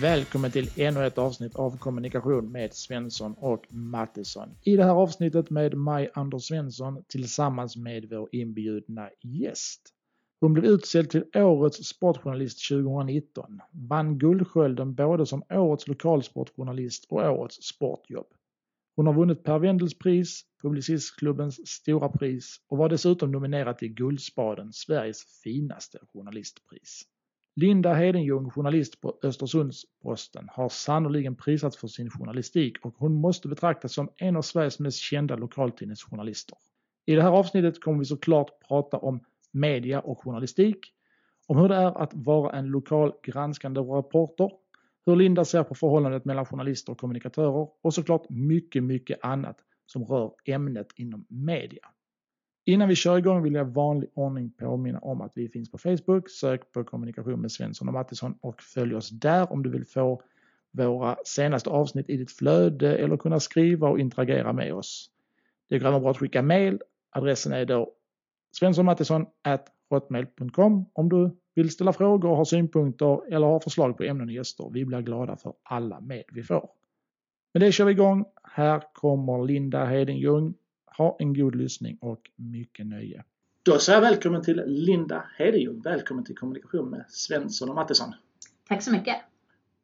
Välkommen till ännu ett avsnitt av Kommunikation med Svensson och Mattisson. I det här avsnittet med mig, Anders Svensson, tillsammans med vår inbjudna gäst. Hon blev utsedd till Årets sportjournalist 2019, vann Guldskölden både som Årets lokalsportjournalist och Årets sportjobb. Hon har vunnit Per Wendels pris, Publicistklubbens stora pris och var dessutom nominerad till Guldspaden, Sveriges finaste journalistpris. Linda Hedenjung, journalist på Östersunds-Posten, har sannoliken prisats för sin journalistik och hon måste betraktas som en av Sveriges mest kända lokaltidningsjournalister. I det här avsnittet kommer vi såklart prata om media och journalistik, om hur det är att vara en lokal granskande reporter, hur Linda ser på förhållandet mellan journalister och kommunikatörer och såklart mycket, mycket annat som rör ämnet inom media. Innan vi kör igång vill jag i vanlig ordning påminna om att vi finns på Facebook. Sök på kommunikation med Svensson och Mattisson och följ oss där om du vill få våra senaste avsnitt i ditt flöde eller kunna skriva och interagera med oss. Det går även bra att skicka mail. Adressen är då svenssonmattisson.hotmail.com om du vill ställa frågor, har synpunkter eller har förslag på ämnen och gäster. Vi blir glada för alla mejl vi får. Med det kör vi igång. Här kommer Linda Hedenjung ha en god lyssning och mycket nöje. Då säger jag välkommen till Linda Hedejung. Välkommen till kommunikation med Svensson och Mattisson. Tack så mycket.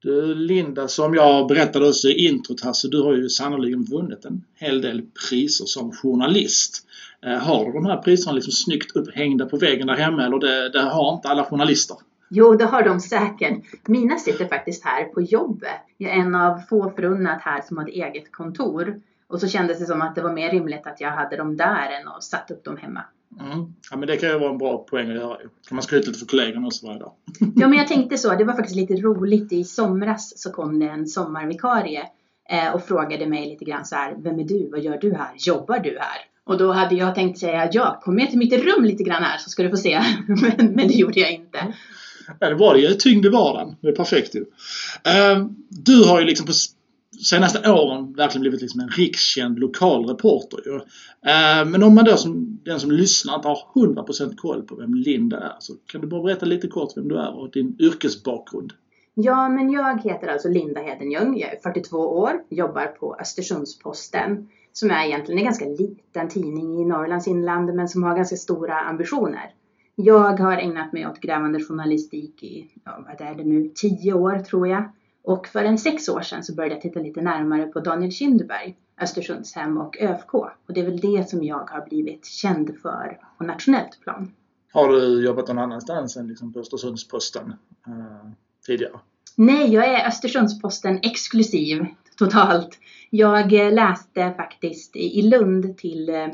Du Linda, som jag berättade också i introt här, så du har ju sannolikt vunnit en hel del priser som journalist. Eh, har du de här priserna liksom snyggt upphängda på väggen där hemma eller det, det har inte alla journalister? Jo, det har de säkert. Mina sitter faktiskt här på jobbet. Jag är en av få förunnat här som har ett eget kontor. Och så kändes det som att det var mer rimligt att jag hade dem där än att satt upp dem hemma. Mm. Ja men det kan ju vara en bra poäng att göra. Kan man skryta lite för kollegorna också varje dag? ja men jag tänkte så. Det var faktiskt lite roligt. I somras så kom det en sommarvikarie eh, och frågade mig lite grann så här. Vem är du? Vad gör du här? Jobbar du här? Och då hade jag tänkt säga ja, kom med till mitt rum lite grann här så ska du få se. men, men det gjorde jag inte. Ja, det var det ju. Tyngd i vardagen. Det är perfekt ju. Uh, du har ju liksom på senaste åren verkligen blivit liksom en rikskänd lokal reporter ju. Eh, men om man då som den som lyssnar inte har 100% koll på vem Linda är så kan du bara berätta lite kort vem du är och din yrkesbakgrund? Ja, men jag heter alltså Linda Hedenjung. Jag är 42 år, jobbar på Östersunds-Posten som är egentligen en ganska liten tidning i Norrlands inland men som har ganska stora ambitioner. Jag har ägnat mig åt grävande journalistik i, ja, vad är det nu, 10 år tror jag. Och för en sex år sedan så började jag titta lite närmare på Daniel Kinderberg, Östersundshem och ÖFK. Och det är väl det som jag har blivit känd för på nationellt plan. Har du jobbat någon annanstans än liksom på Östersundsposten eh, tidigare? Nej, jag är Östersundsposten exklusiv totalt. Jag eh, läste faktiskt i Lund till eh,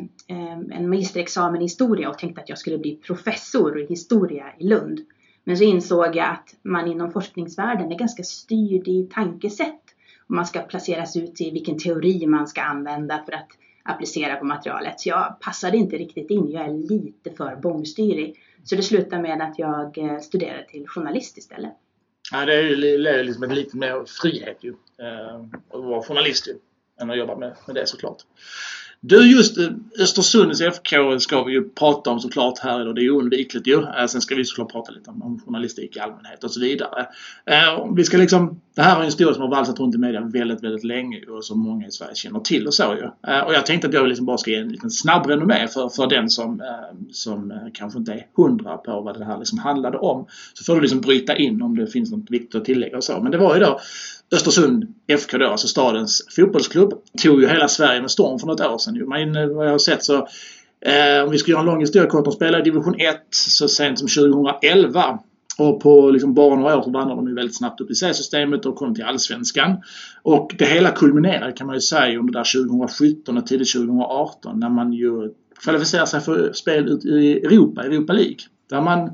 en magisterexamen i historia och tänkte att jag skulle bli professor i historia i Lund. Men så insåg jag att man inom forskningsvärlden är ganska styrd i tankesätt. Och man ska placeras ut i vilken teori man ska använda för att applicera på materialet. Så jag passade inte riktigt in. Jag är lite för bångstyrig. Så det slutade med att jag eh, studerade till journalist istället. Ja, det är ju liksom lite mer frihet ju. Eh, att vara journalist ju. Än att jobba med, med det såklart. Du, just eh, Östersunds FK ska vi ju prata om såklart här idag. Det är ju oundvikligt ju. Eh, sen ska vi såklart prata lite om, journalistik i allmänhet och så vidare. Eh, vi ska liksom, det här är en historia som har valsat runt i media väldigt, väldigt länge och som många i Sverige känner till och så ju. Och jag tänkte att jag liksom bara ska ge en liten snabb renommé för, för den som, som kanske inte är hundra på vad det här liksom handlade om. Så får du liksom bryta in om det finns något viktigt att tillägga och så. Men det var ju då Östersund FK då, alltså stadens fotbollsklubb, tog ju hela Sverige med storm för något år sedan. Men eh, vad jag har sett så eh, om vi ska göra en lång historia kort, de spelade i division 1 så sent som 2011. Och på liksom bara några år så vandrade de ju väldigt snabbt upp i C-systemet och kom till Allsvenskan. Och det hela kulminerade kan man ju säga under där 2017 och tidigt 2018 när man ju kvalificerade sig för spel ut i Europa, Europa League. Där man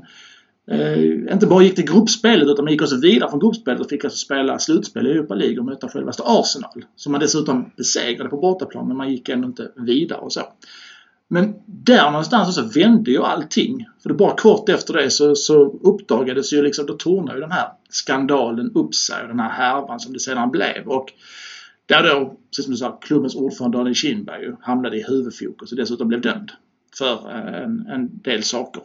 eh, inte bara gick till gruppspelet utan man gick också vidare från gruppspelet och fick alltså spela slutspel i Europa League och möta självaste Arsenal. Som man dessutom besegrade på bortaplan men man gick ändå inte vidare och så. Men där någonstans så vände ju allting. För det bara kort efter det så, så uppdagades ju liksom, då tornade ju den här skandalen upp sig och den här härvan som det sedan blev. Och där då, precis som du sa, klubbens ordförande Daniel Kindberg hamnade i huvudfokus och dessutom blev dömd för eh, en, en del saker.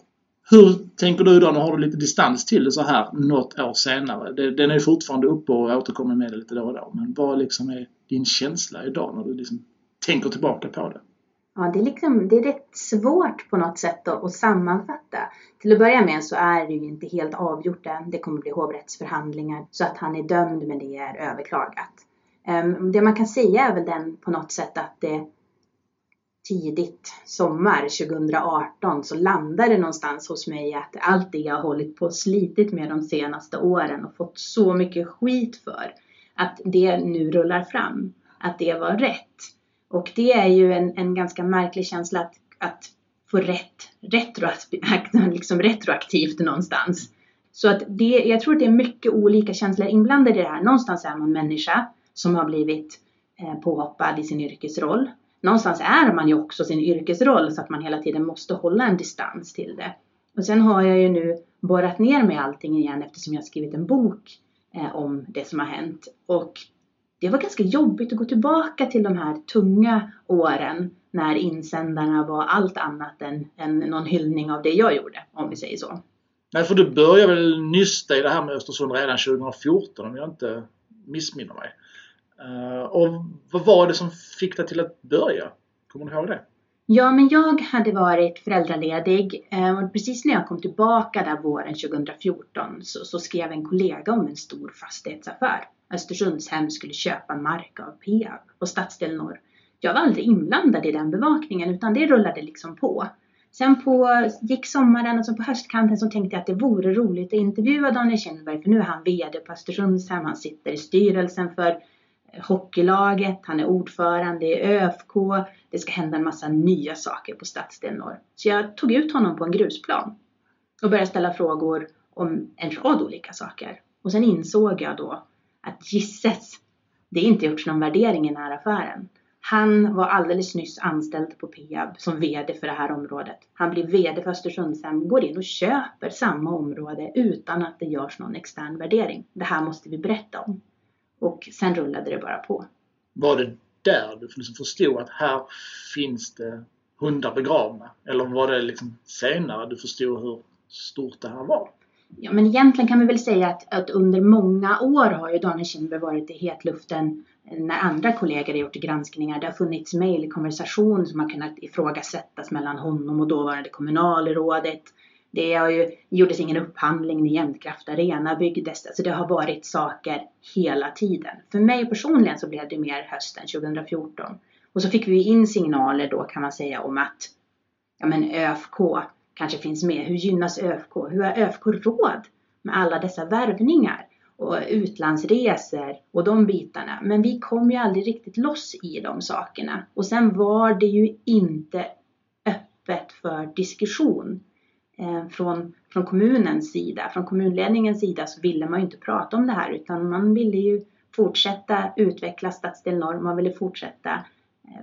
Hur tänker du då? Nu har du lite distans till det så här något år senare. Den är ju fortfarande uppe och återkommer med det lite då och då. Men vad liksom är din känsla idag när du liksom tänker tillbaka på det? Ja, det är, liksom, det är rätt svårt på något sätt att, att sammanfatta. Till att börja med så är det ju inte helt avgjort än. Det kommer bli hovrättsförhandlingar så att han är dömd men det är överklagat. Um, det man kan säga är väl den på något sätt att det tidigt sommar 2018 så landade det någonstans hos mig att allt det jag har hållit på och slitit med de senaste åren och fått så mycket skit för, att det nu rullar fram. Att det var rätt. Och det är ju en, en ganska märklig känsla att, att få rätt retroaktivt, liksom retroaktivt någonstans. Så att det, jag tror att det är mycket olika känslor inblandade i det här. Någonstans är man människa som har blivit eh, påhoppad i sin yrkesroll. Någonstans är man ju också sin yrkesroll så att man hela tiden måste hålla en distans till det. Och sen har jag ju nu borrat ner mig allting igen eftersom jag skrivit en bok eh, om det som har hänt. Och det var ganska jobbigt att gå tillbaka till de här tunga åren när insändarna var allt annat än, än någon hyllning av det jag gjorde, om vi säger så. Nej, för du började väl nysta i det här med Östersund redan 2014 om jag inte missminner mig. Uh, och vad var det som fick dig till att börja? Kommer du ihåg det? Ja, men jag hade varit föräldraledig eh, och precis när jag kom tillbaka där våren 2014 så, så skrev en kollega om en stor fastighetsaffär. Östersundshem skulle köpa mark av Peab på stadsdel Norr. Jag var aldrig inblandad i den bevakningen utan det rullade liksom på. Sen på, gick sommaren och så på höstkanten så tänkte jag att det vore roligt att intervjua Daniel Kindberg för nu är han VD på Östersundshem, han sitter i styrelsen för hockeylaget, han är ordförande i ÖFK, det ska hända en massa nya saker på stadsdel Norr. Så jag tog ut honom på en grusplan och började ställa frågor om en rad olika saker. Och sen insåg jag då att gisses, det är inte gjorts någon värdering i den här affären. Han var alldeles nyss anställd på Peab som VD för det här området. Han blir VD för Östersundshem, går in och köper samma område utan att det görs någon extern värdering. Det här måste vi berätta om. Och sen rullade det bara på. Var det där du liksom förstod att här finns det hundar begravna? Eller var det liksom senare du förstod hur stort det här var? Ja, men egentligen kan vi väl säga att, att under många år har ju Daniel Kindberg varit i hetluften när andra kollegor har gjort granskningar. Det har funnits mejlkonversation som har kunnat ifrågasättas mellan honom och dåvarande kommunalrådet. Det har ju, gjordes ingen upphandling när Jämtkraft Arena byggdes. Alltså det har varit saker hela tiden. För mig personligen så blev det mer hösten 2014. Och så fick vi in signaler då kan man säga om att ja men ÖFK kanske finns med. Hur gynnas ÖFK? Hur har ÖFK råd med alla dessa värvningar? och utlandsresor och de bitarna. Men vi kom ju aldrig riktigt loss i de sakerna. Och sen var det ju inte öppet för diskussion Eh, från, från kommunens sida. Från kommunledningens sida så ville man ju inte prata om det här utan man ville ju fortsätta utveckla stadsdel Norr. Man ville fortsätta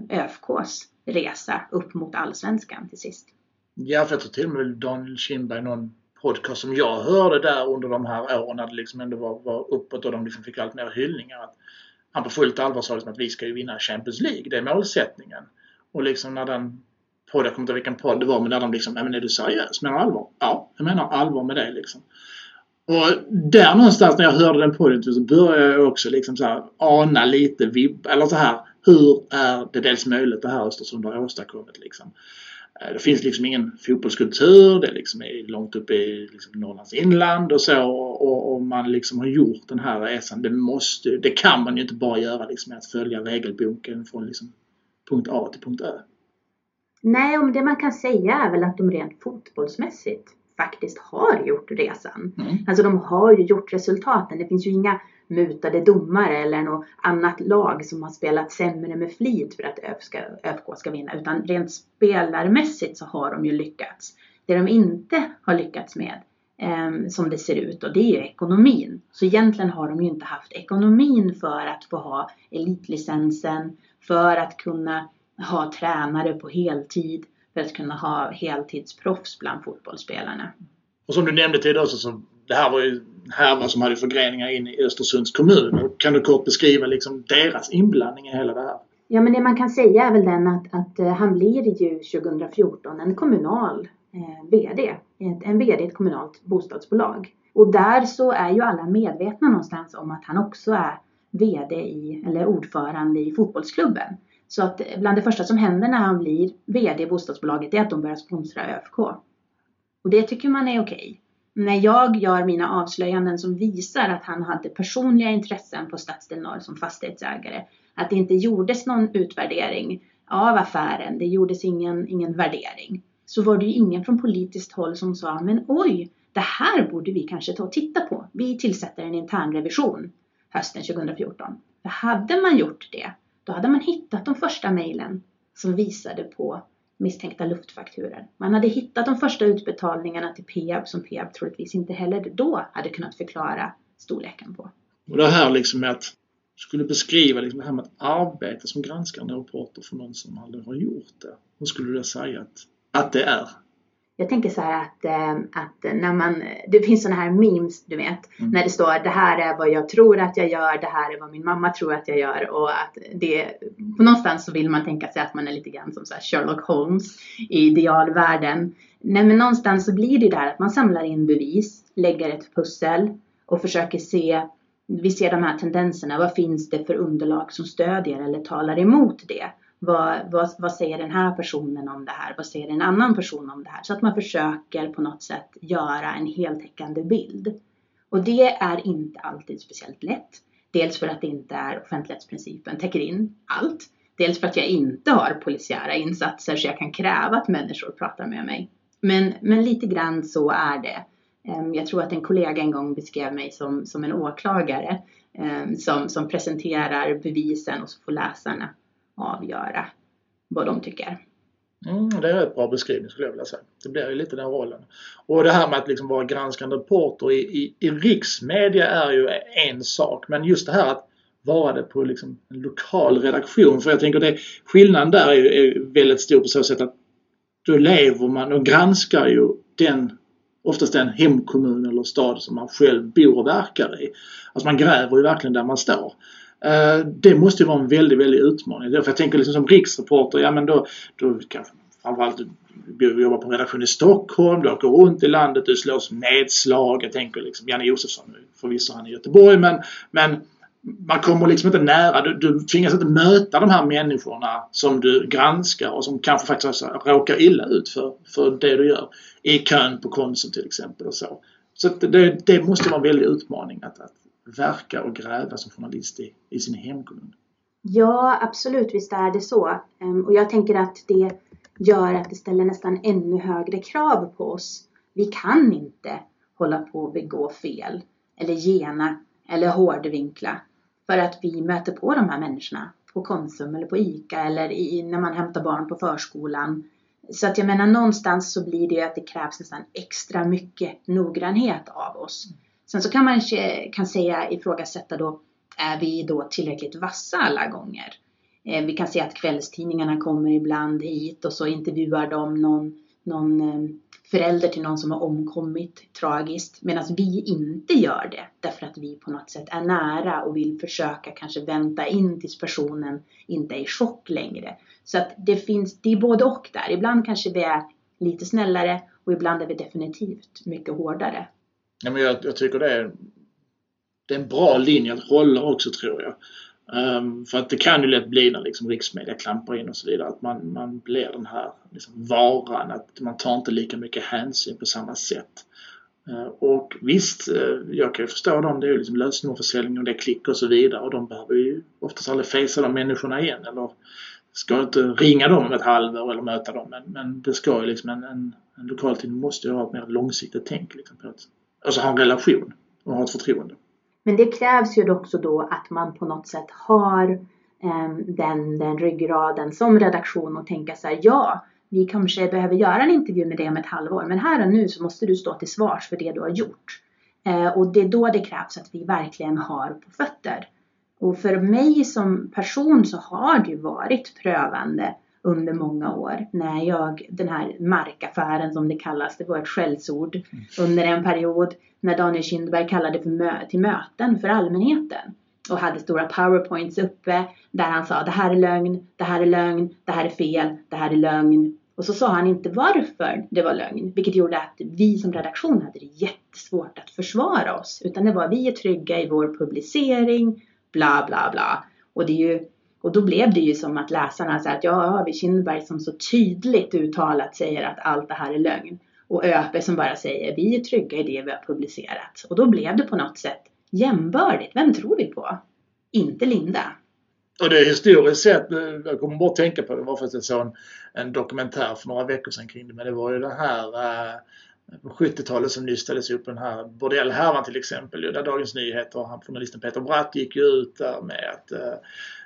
eh, ÖFKs resa upp mot allsvenskan till sist. Ja, för jag tror till och med Daniel Kindberg någon podcast som jag hörde där under de här åren när det liksom ändå var, var uppåt och de liksom fick allt mer hyllningar. Att han på fullt allvar sa liksom att vi ska ju vinna Champions League, det är målsättningen. Och liksom när den podd, jag kommer inte ihåg vilken podd det var, men där de liksom, men är du seriös? Menar du allvar? Ja, jag menar allvar med det liksom. Och där någonstans när jag hörde den podden så började jag också liksom så här, ana lite vibb, eller så här, hur är det dels möjligt det här Östersund har åstadkommit liksom. Eh, det finns liksom ingen fotbollskultur. Det liksom är långt uppe i liksom Norrlands inland och så. Och, och man liksom har gjort den här resan. Det, måste, det kan man ju inte bara göra liksom med att följa regelboken från liksom punkt A till punkt Ö. Nej, och det man kan säga är väl att de rent fotbollsmässigt faktiskt har gjort resan. Mm. Alltså de har ju gjort resultaten. Det finns ju inga mutade domare eller något annat lag som har spelat sämre med flit för att ÖFK ska, ÖFK ska vinna. Utan rent spelarmässigt så har de ju lyckats. Det de inte har lyckats med eh, som det ser ut och det är ju ekonomin. Så egentligen har de ju inte haft ekonomin för att få ha elitlicensen, för att kunna ha tränare på heltid, för att kunna ha heltidsproffs bland fotbollsspelarna. Och som du nämnde tidigare också så det här var ju härvan som hade förgreningar in i Östersunds kommun. Kan du kort beskriva liksom deras inblandning i hela det här? Ja men det man kan säga är väl den att, att eh, han blir ju 2014 en kommunal eh, VD, en VD i ett kommunalt bostadsbolag. Och där så är ju alla medvetna någonstans om att han också är VD i, eller ordförande i fotbollsklubben. Så att bland det första som händer när han blir VD i bostadsbolaget är att de börjar sponsra ÖFK. Och det tycker man är okej. När jag gör mina avslöjanden som visar att han hade personliga intressen på Stadsdel Norr som fastighetsägare, att det inte gjordes någon utvärdering av affären, det gjordes ingen, ingen värdering, så var det ju ingen från politiskt håll som sa men oj, det här borde vi kanske ta och titta på. Vi tillsätter en intern revision hösten 2014. För hade man gjort det, då hade man hittat de första mejlen som visade på misstänkta luftfakturer. Man hade hittat de första utbetalningarna till Peab som Peab troligtvis inte heller då hade kunnat förklara storleken på. Och det här liksom med att skulle beskriva liksom det här med att arbeta som granskande reporter för någon som aldrig har gjort det. Hur skulle du säga att, att det är? Jag tänker så här att, äh, att när man, det finns sådana här memes du vet, mm. när det står det här är vad jag tror att jag gör, det här är vad min mamma tror att jag gör och att det, på någonstans så vill man tänka sig att man är lite grann som så Sherlock Holmes i idealvärlden. Nej men någonstans så blir det där att man samlar in bevis, lägger ett pussel och försöker se vi ser de här tendenserna. Vad finns det för underlag som stödjer eller talar emot det? Vad, vad, vad, säger den här personen om det här? Vad säger en annan person om det här? Så att man försöker på något sätt göra en heltäckande bild. Och det är inte alltid speciellt lätt. Dels för att det inte är offentlighetsprincipen täcker in allt. Dels för att jag inte har polisiära insatser så jag kan kräva att människor pratar med mig. Men, men lite grann så är det. Ehm, jag tror att en kollega en gång beskrev mig som, som en åklagare ehm, som, som presenterar bevisen och så får läsarna avgöra vad de tycker. Mm, det är en bra beskrivning skulle jag vilja säga. Det blir ju lite den rollen. Och det här med att liksom vara granskande reporter i, i, i riksmedia är ju en sak. Men just det här att vara det på liksom en lokal redaktion. För jag tänker det skillnaden där är, ju, är väldigt stor på så sätt att då lever man och granskar ju den oftast den hemkommun eller stad som man själv bor och verkar i. Alltså man gräver ju verkligen där man står. Eh, det måste ju vara en väldigt, väldigt utmaning. För jag tänker liksom som riksreporter, ja men då, då kanske framförallt du jobbar på en redaktion i Stockholm, du åker runt i landet, du slås nedslag. Jag tänker liksom Janne Josefsson, förvisso han i Göteborg men, men man kommer liksom inte nära, du, du tvingas inte möta de här människorna som du granskar och som kanske faktiskt råkar illa ut för, för det du gör. I kön på Konsum till exempel och så. Så det, det måste vara en väldig utmaning att, att verka och gräva som journalist i, i sin hemkommun. Ja, absolut, visst är det så. Ehm, och jag tänker att det gör att det ställer nästan ännu högre krav på oss. Vi kan inte hålla på och begå fel eller gena eller hårdvinkla för att vi möter på de här människorna på Konsum eller på ICA eller i, när man hämtar barn på förskolan. Så att jag menar någonstans så blir det ju att det krävs nästan extra mycket noggrannhet av oss. Sen så kan man kan säga, ifrågasätta då, är vi då tillräckligt vassa alla gånger? Eh, vi kan se att kvällstidningarna kommer ibland hit och så intervjuar de någon, någon eh, förälder till någon som har omkommit tragiskt medan vi inte gör det därför att vi på något sätt är nära och vill försöka kanske vänta in tills personen inte är i chock längre. Så att det finns, det är både och där. Ibland kanske vi är lite snällare och ibland är vi definitivt mycket hårdare. Ja, men jag, jag tycker det är, det är en bra linje att hålla också tror jag. Um, för att det kan ju lätt bli när liksom riksmedia klampar in och så vidare att man, man blir den här liksom varan, att man tar inte lika mycket hänsyn på samma sätt. Uh, och visst, uh, jag kan ju förstå dem. Det är ju liksom lösenordsförsäljning och det är klick och så vidare och de behöver ju oftast aldrig fejsa de människorna igen eller ska inte ringa dem om ett halvår eller möta dem men, men det ska ju liksom en, en, en lokaltidning måste ju ha ett mer långsiktigt tänk liksom på att, alltså ha en relation och ha ett förtroende. Men det krävs ju också då att man på något sätt har eh, den, den ryggraden som redaktion och tänka så här, ja, vi kanske behöver göra en intervju med dig om ett halvår, men här och nu så måste du stå till svars för det du har gjort. Eh, och det är då det krävs att vi verkligen har på fötter. Och för mig som person så har det ju varit prövande under många år när jag, den här markaffären som det kallas, det var ett skällsord mm. under en period när Daniel Kindberg kallade för mö till möten för allmänheten och hade stora powerpoints uppe där han sa det här är lögn, det här är lögn, det här är fel, det här är lögn Och så sa han inte varför det var lögn, vilket gjorde att vi som redaktion hade det jättesvårt att försvara oss. Utan det var vi är trygga i vår publicering, bla bla bla. Och, det är ju, och då blev det ju som att läsarna sa att ja, har vi Kindberg som så tydligt uttalat säger att allt det här är lögn. Och ÖP som bara säger vi är trygga i det vi har publicerat. Och då blev det på något sätt jämbördigt. Vem tror vi på? Inte Linda. Och det är historiskt sett, jag kommer bara tänka på det, var faktiskt jag såg en, en dokumentär för några veckor sedan kring det, men det var ju det här eh, på 70-talet som nystades upp den här bordellhärvan till exempel, där Dagens Nyheter, journalisten Peter Bratt gick ju ut där med att eh,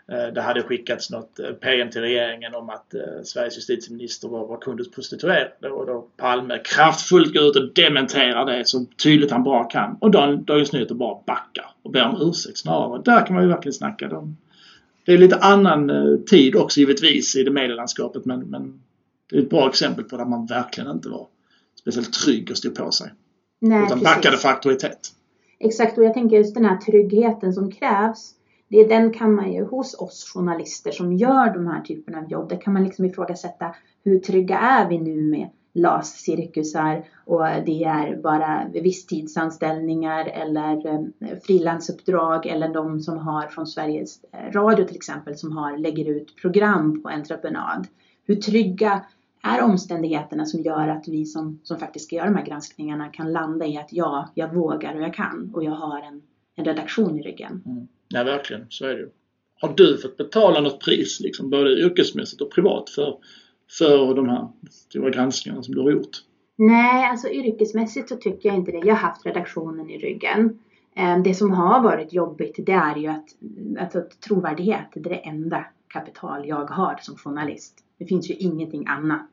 det hade skickats något PM till regeringen om att Sveriges justitieminister var, var kundens prostituerade och då Palme kraftfullt går ut och dementerar det så tydligt han bara kan. Och Dagens Nyheter bara backar och ber om ursäkt snarare. Där kan man ju verkligen snacka om det är lite annan eh, tid också givetvis i det medielandskapet men, men det är ett bra exempel på där man verkligen inte var speciellt trygg och stod på sig. Nej, utan precis. backade för auktoritet. Exakt och jag tänker just den här tryggheten som krävs. Det, den kan man ju hos oss journalister som gör de här typerna av jobb. Där kan man liksom ifrågasätta hur trygga är vi nu med LAS-cirkusar och det är bara visstidsanställningar eller eh, frilansuppdrag eller de som har från Sveriges eh, Radio till exempel som har, lägger ut program på entreprenad. Hur trygga är omständigheterna som gör att vi som, som faktiskt ska göra de här granskningarna kan landa i att ja, jag vågar och jag kan och jag har en, en redaktion i ryggen. Mm. Ja, verkligen. Så är det ju. Har du fått betala något pris, liksom, både yrkesmässigt och privat, för för de här stora granskningarna som du har gjort? Nej, alltså yrkesmässigt så tycker jag inte det. Jag har haft redaktionen i ryggen. Eh, det som har varit jobbigt det är ju att, alltså, trovärdighet det är det enda kapital jag har som journalist. Det finns ju ingenting annat.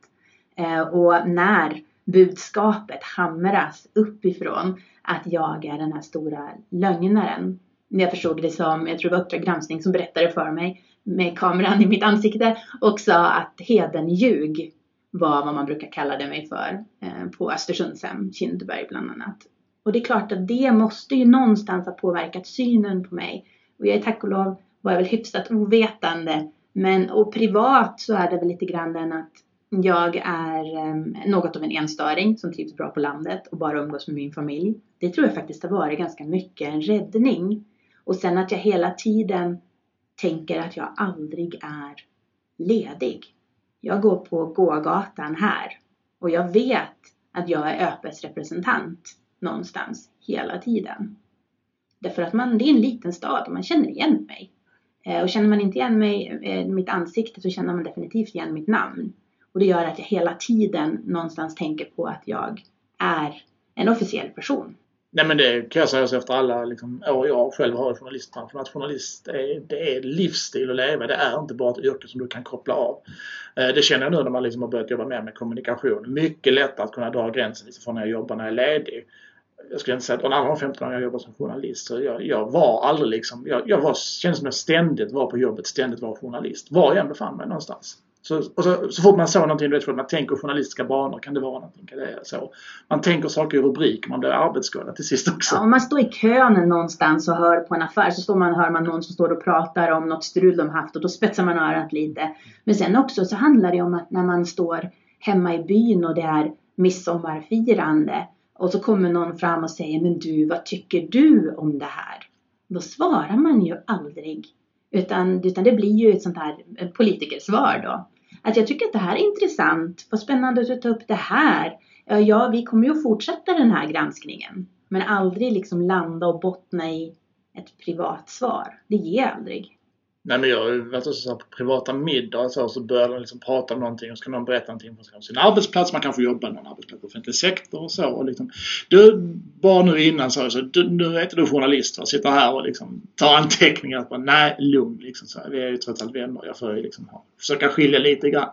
Eh, och när budskapet hamras uppifrån att jag är den här stora lögnaren. När Jag förstod det som, jag tror det var Uppdrag granskning som berättade för mig med kameran i mitt ansikte och sa att hedenljug var vad man brukar kalla det mig för eh, på Östersundshem, Kindberg bland annat. Och det är klart att det måste ju någonstans ha påverkat synen på mig. Och jag är tack och lov var jag väl hyfsat ovetande. Men och privat så är det väl lite grann den att jag är eh, något av en enstöring som trivs bra på landet och bara umgås med min familj. Det tror jag faktiskt har varit ganska mycket en räddning. Och sen att jag hela tiden tänker att jag aldrig är ledig. Jag går på gågatan här och jag vet att jag är Öpes representant någonstans hela tiden. Därför att man, det är en liten stad och man känner igen mig. Eh, och känner man inte igen mig, eh, mitt ansikte så känner man definitivt igen mitt namn. Och det gör att jag hela tiden någonstans tänker på att jag är en officiell person. Nej men det kan jag säga efter alla liksom, år jag själv har i journalistbranschen att journalist är, det är livsstil att leva. Det är inte bara ett yrke som du kan koppla av. Eh, det känner jag nu när man liksom har börjat jobba mer med kommunikation. Mycket lättare att kunna dra gränsen liksom från när jag jobbar när jag är ledig. Jag skulle inte säga att de andra 15 år jag jobbat som journalist så jag, jag var aldrig liksom, jag, jag var, kändes som att jag ständigt var på jobbet, ständigt var journalist. Var jag än befann mig någonstans. Så, och så, så fort man såg någonting, du vet, man tänker journalistiska banor, kan det vara någonting? Kan det så? Man tänker saker i rubrik, man blir arbetsskadad till sist också. Ja, om man står i kön någonstans och hör på en affär så står man, hör man någon som står och pratar om något strul de haft och då spetsar man örat lite. Men sen också så handlar det om att när man står hemma i byn och det är midsommarfirande och så kommer någon fram och säger Men du, vad tycker du om det här? Då svarar man ju aldrig. Utan, utan det blir ju ett sånt här eh, politikersvar då att jag tycker att det här är intressant. Vad spännande att du tar upp det här. Ja, vi kommer ju att fortsätta den här granskningen. Men aldrig liksom landa och bottna i ett privat svar. Det ger jag aldrig. Nej men jag har varit så på privata middagar så, så börjar de liksom prata om någonting och så kan någon berätta någonting från sin arbetsplats. Man kanske jobbar i någon arbetsplats på offentlig sektor och så. Och liksom, du, bara nu innan sa jag så, du, nu är inte du journalist va? Sitter här och liksom tar anteckningar. Bara, Nej, lugn liksom. Så, vi är ju trots allt vänner. Jag får ju liksom ha, försöka skilja lite grann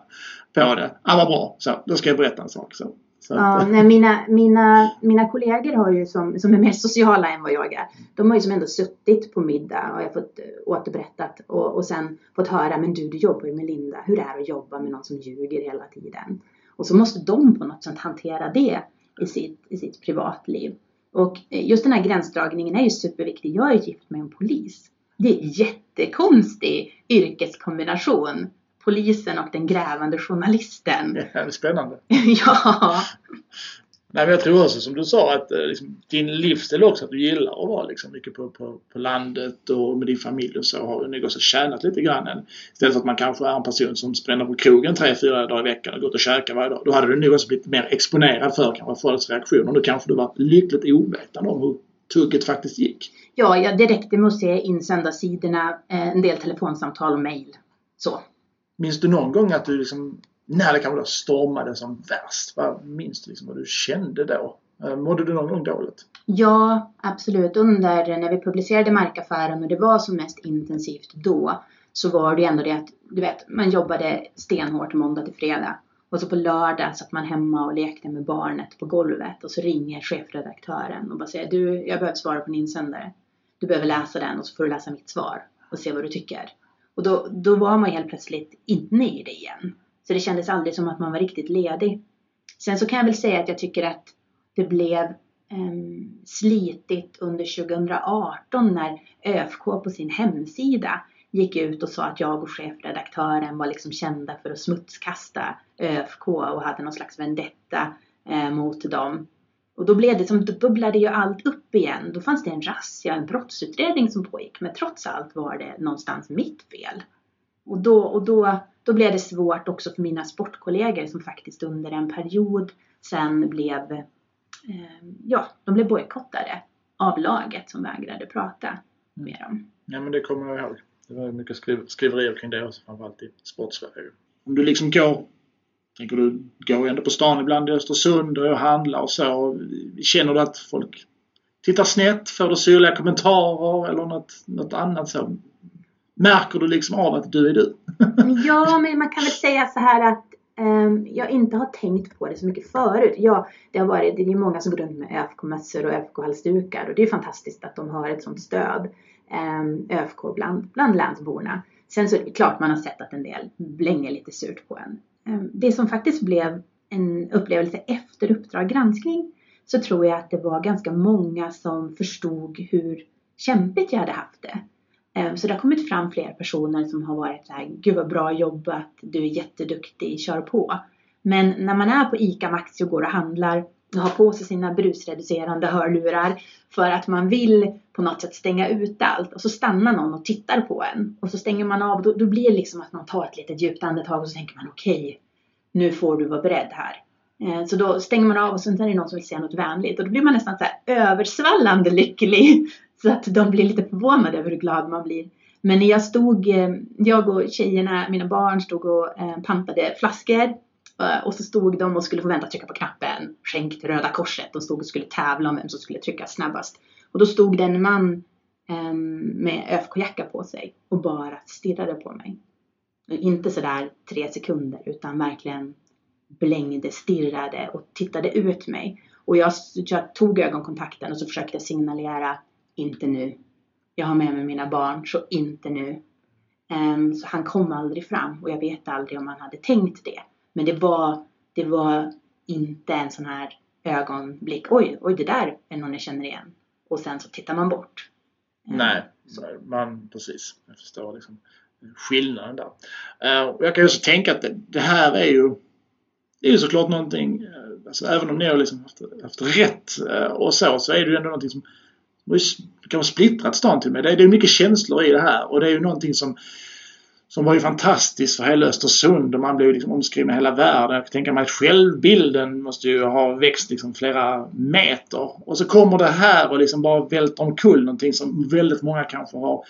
på det. Ja, vad bra. Så, då ska jag berätta en sak. Så. Ja, nej, mina, mina, mina kollegor har ju som, som är mer sociala än vad jag är. De har ju som ändå suttit på middag och jag fått eh, återberättat och, och sen fått höra, men du, du jobbar ju med Linda. Hur är det att jobba med någon som ljuger hela tiden? Och så måste de på något sätt hantera det i sitt, i sitt privatliv. Och eh, just den här gränsdragningen är ju superviktig. Jag är gift med en polis. Det är jättekonstig yrkeskombination polisen och den grävande journalisten. Ja, det är spännande. ja. Nej, men jag tror också som du sa att eh, liksom, din livsstil också, att du gillar att vara liksom, mycket på, på, på landet och med din familj och så har du nog också tjänat lite grann. Än, istället för att man kanske är en person som spänner på krogen tre, fyra dagar i veckan och går och käkar varje dag. Då hade du nog också blivit mer exponerad för kanske folks reaktioner. Då kanske du var lyckligt ovetande om hur tugget faktiskt gick. Ja, ja det räckte med att se insända sidorna, eh, en del telefonsamtal och mejl. Så. Minns du någon gång att du liksom när det kanske då stormade som värst. Vad minns du liksom vad du kände då? Eh, mådde du någon gång dåligt? Ja, absolut. Under när vi publicerade markaffären och det var som mest intensivt då så var det ju ändå det att du vet, man jobbade stenhårt måndag till fredag. Och så på lördag satt man hemma och lekte med barnet på golvet och så ringer chefredaktören och bara säger du, jag behöver svara på en insändare. Du behöver läsa den och så får du läsa mitt svar och se vad du tycker. Och då, då var man helt plötsligt inne i det igen. Så det kändes aldrig som att man var riktigt ledig. Sen så kan jag väl säga att jag tycker att det blev um, slitigt under 2018 när ÖFK på sin hemsida gick ut och sa att jag och chefredaktören var liksom kända för att smutskasta ÖFK och hade någon slags vendetta eh, mot dem. Och då blev det som, då bubblade ju allt upp igen. Då fanns det en razzia, en brottsutredning som pågick. Men trots allt var det någonstans mitt fel. Och då, och då, då blev det svårt också för mina sportkollegor som faktiskt under en period sen blev, eh, ja, de blev bojkottade av laget som vägrade prata med dem. Ja men det kommer jag ihåg. Det var mycket skriv skriverier kring det också, framförallt i Sportsverige. Om du liksom går, tänker du, går ändå på stan ibland i Östersund och handlar och så. Känner du att folk tittar snett? Får du syrliga kommentarer eller något, något annat så? Märker du liksom av att du är du? ja, men man kan väl säga så här att um, jag inte har tänkt på det så mycket förut. Ja, det har varit, det är många som går runt med ÖFK-mössor och ÖFK-halsdukar och det är fantastiskt att de har ett sånt stöd. Um, ÖFK bland, bland länsborna. Sen så är det klart man har sett att en del blänger lite surt på en. Ehm, det som faktiskt blev en upplevelse efter Uppdrag granskning så tror jag att det var ganska många som förstod hur kämpigt jag hade haft det. Ehm, så det har kommit fram fler personer som har varit så här, gud vad bra jobbat, du är jätteduktig, kör på. Men när man är på ICA Maxi och går och handlar och har på sig sina brusreducerande hörlurar för att man vill på något sätt stänga ut allt och så stannar någon och tittar på en och så stänger man av. Då, då blir det liksom att man tar ett litet djupt andetag och så tänker man okej, okay, nu får du vara beredd här. Eh, så då stänger man av och sen är det någon som vill säga något vänligt och då blir man nästan så här översvallande lycklig så att de blir lite förvånade över hur glad man blir. Men när jag stod, eh, jag och tjejerna, mina barn stod och eh, pantade flaskor och så stod de och skulle få vänta trycka på knappen skänk till Röda Korset. De stod och skulle tävla om vem som skulle trycka snabbast. Och då stod det en man ehm, med ÖFK-jacka på sig och bara stirrade på mig. Inte sådär tre sekunder utan verkligen blängde, stirrade och tittade ut mig. Och jag, jag tog ögonkontakten och så försökte signalera inte nu. Jag har med mig mina barn, så inte nu. Um, så han kom aldrig fram och jag vet aldrig om han hade tänkt det. Men det var, det var inte en sån här ögonblick. Oj, oj, det där är någon jag känner igen. Och sen så tittar man bort. Um, Nej, man precis. Jag förstår liksom skillnaden där. Uh, jag kan också tänka att det, här är ju det är ju såklart någonting, uh, alltså, även om ni har liksom haft, haft rätt och så, så är det ju ändå någonting som det kan vara splittrat stan till och med. Det är, är mycket känslor i det här och det är ju någonting som som var ju fantastiskt för hela Östersund och man blev liksom omskriven i hela världen. Jag kan tänka mig att självbilden måste ju ha växt liksom flera meter. Och så kommer det här och liksom bara välter omkull någonting som väldigt många kanske har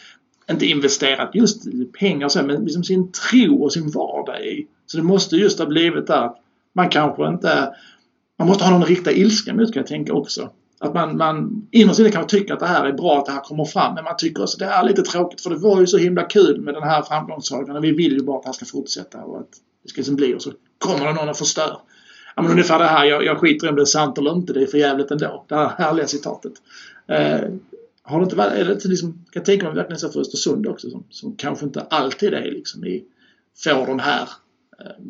inte investerat just pengar så, men liksom sin tro och sin vardag i. Så det måste just ha blivit där att man kanske inte... Man måste ha någon riktig ilska mot kan jag tänka också. Att man, man innerst inne kanske tycker att det här är bra att det här kommer fram men man tycker också att det är lite tråkigt för det var ju så himla kul med den här framgångssagan och vi vill ju bara att det här ska fortsätta och att det ska liksom bli och så kommer det någon och förstör. Ja men ungefär det här, jag, jag skiter i om det är sant eller inte, det är för jävligt ändå. Det här härliga citatet. Eh, har det inte varit, är det inte liksom, kan jag tänka mig verkligen så för Östersund också som, som kanske inte alltid är liksom i, får den här eh,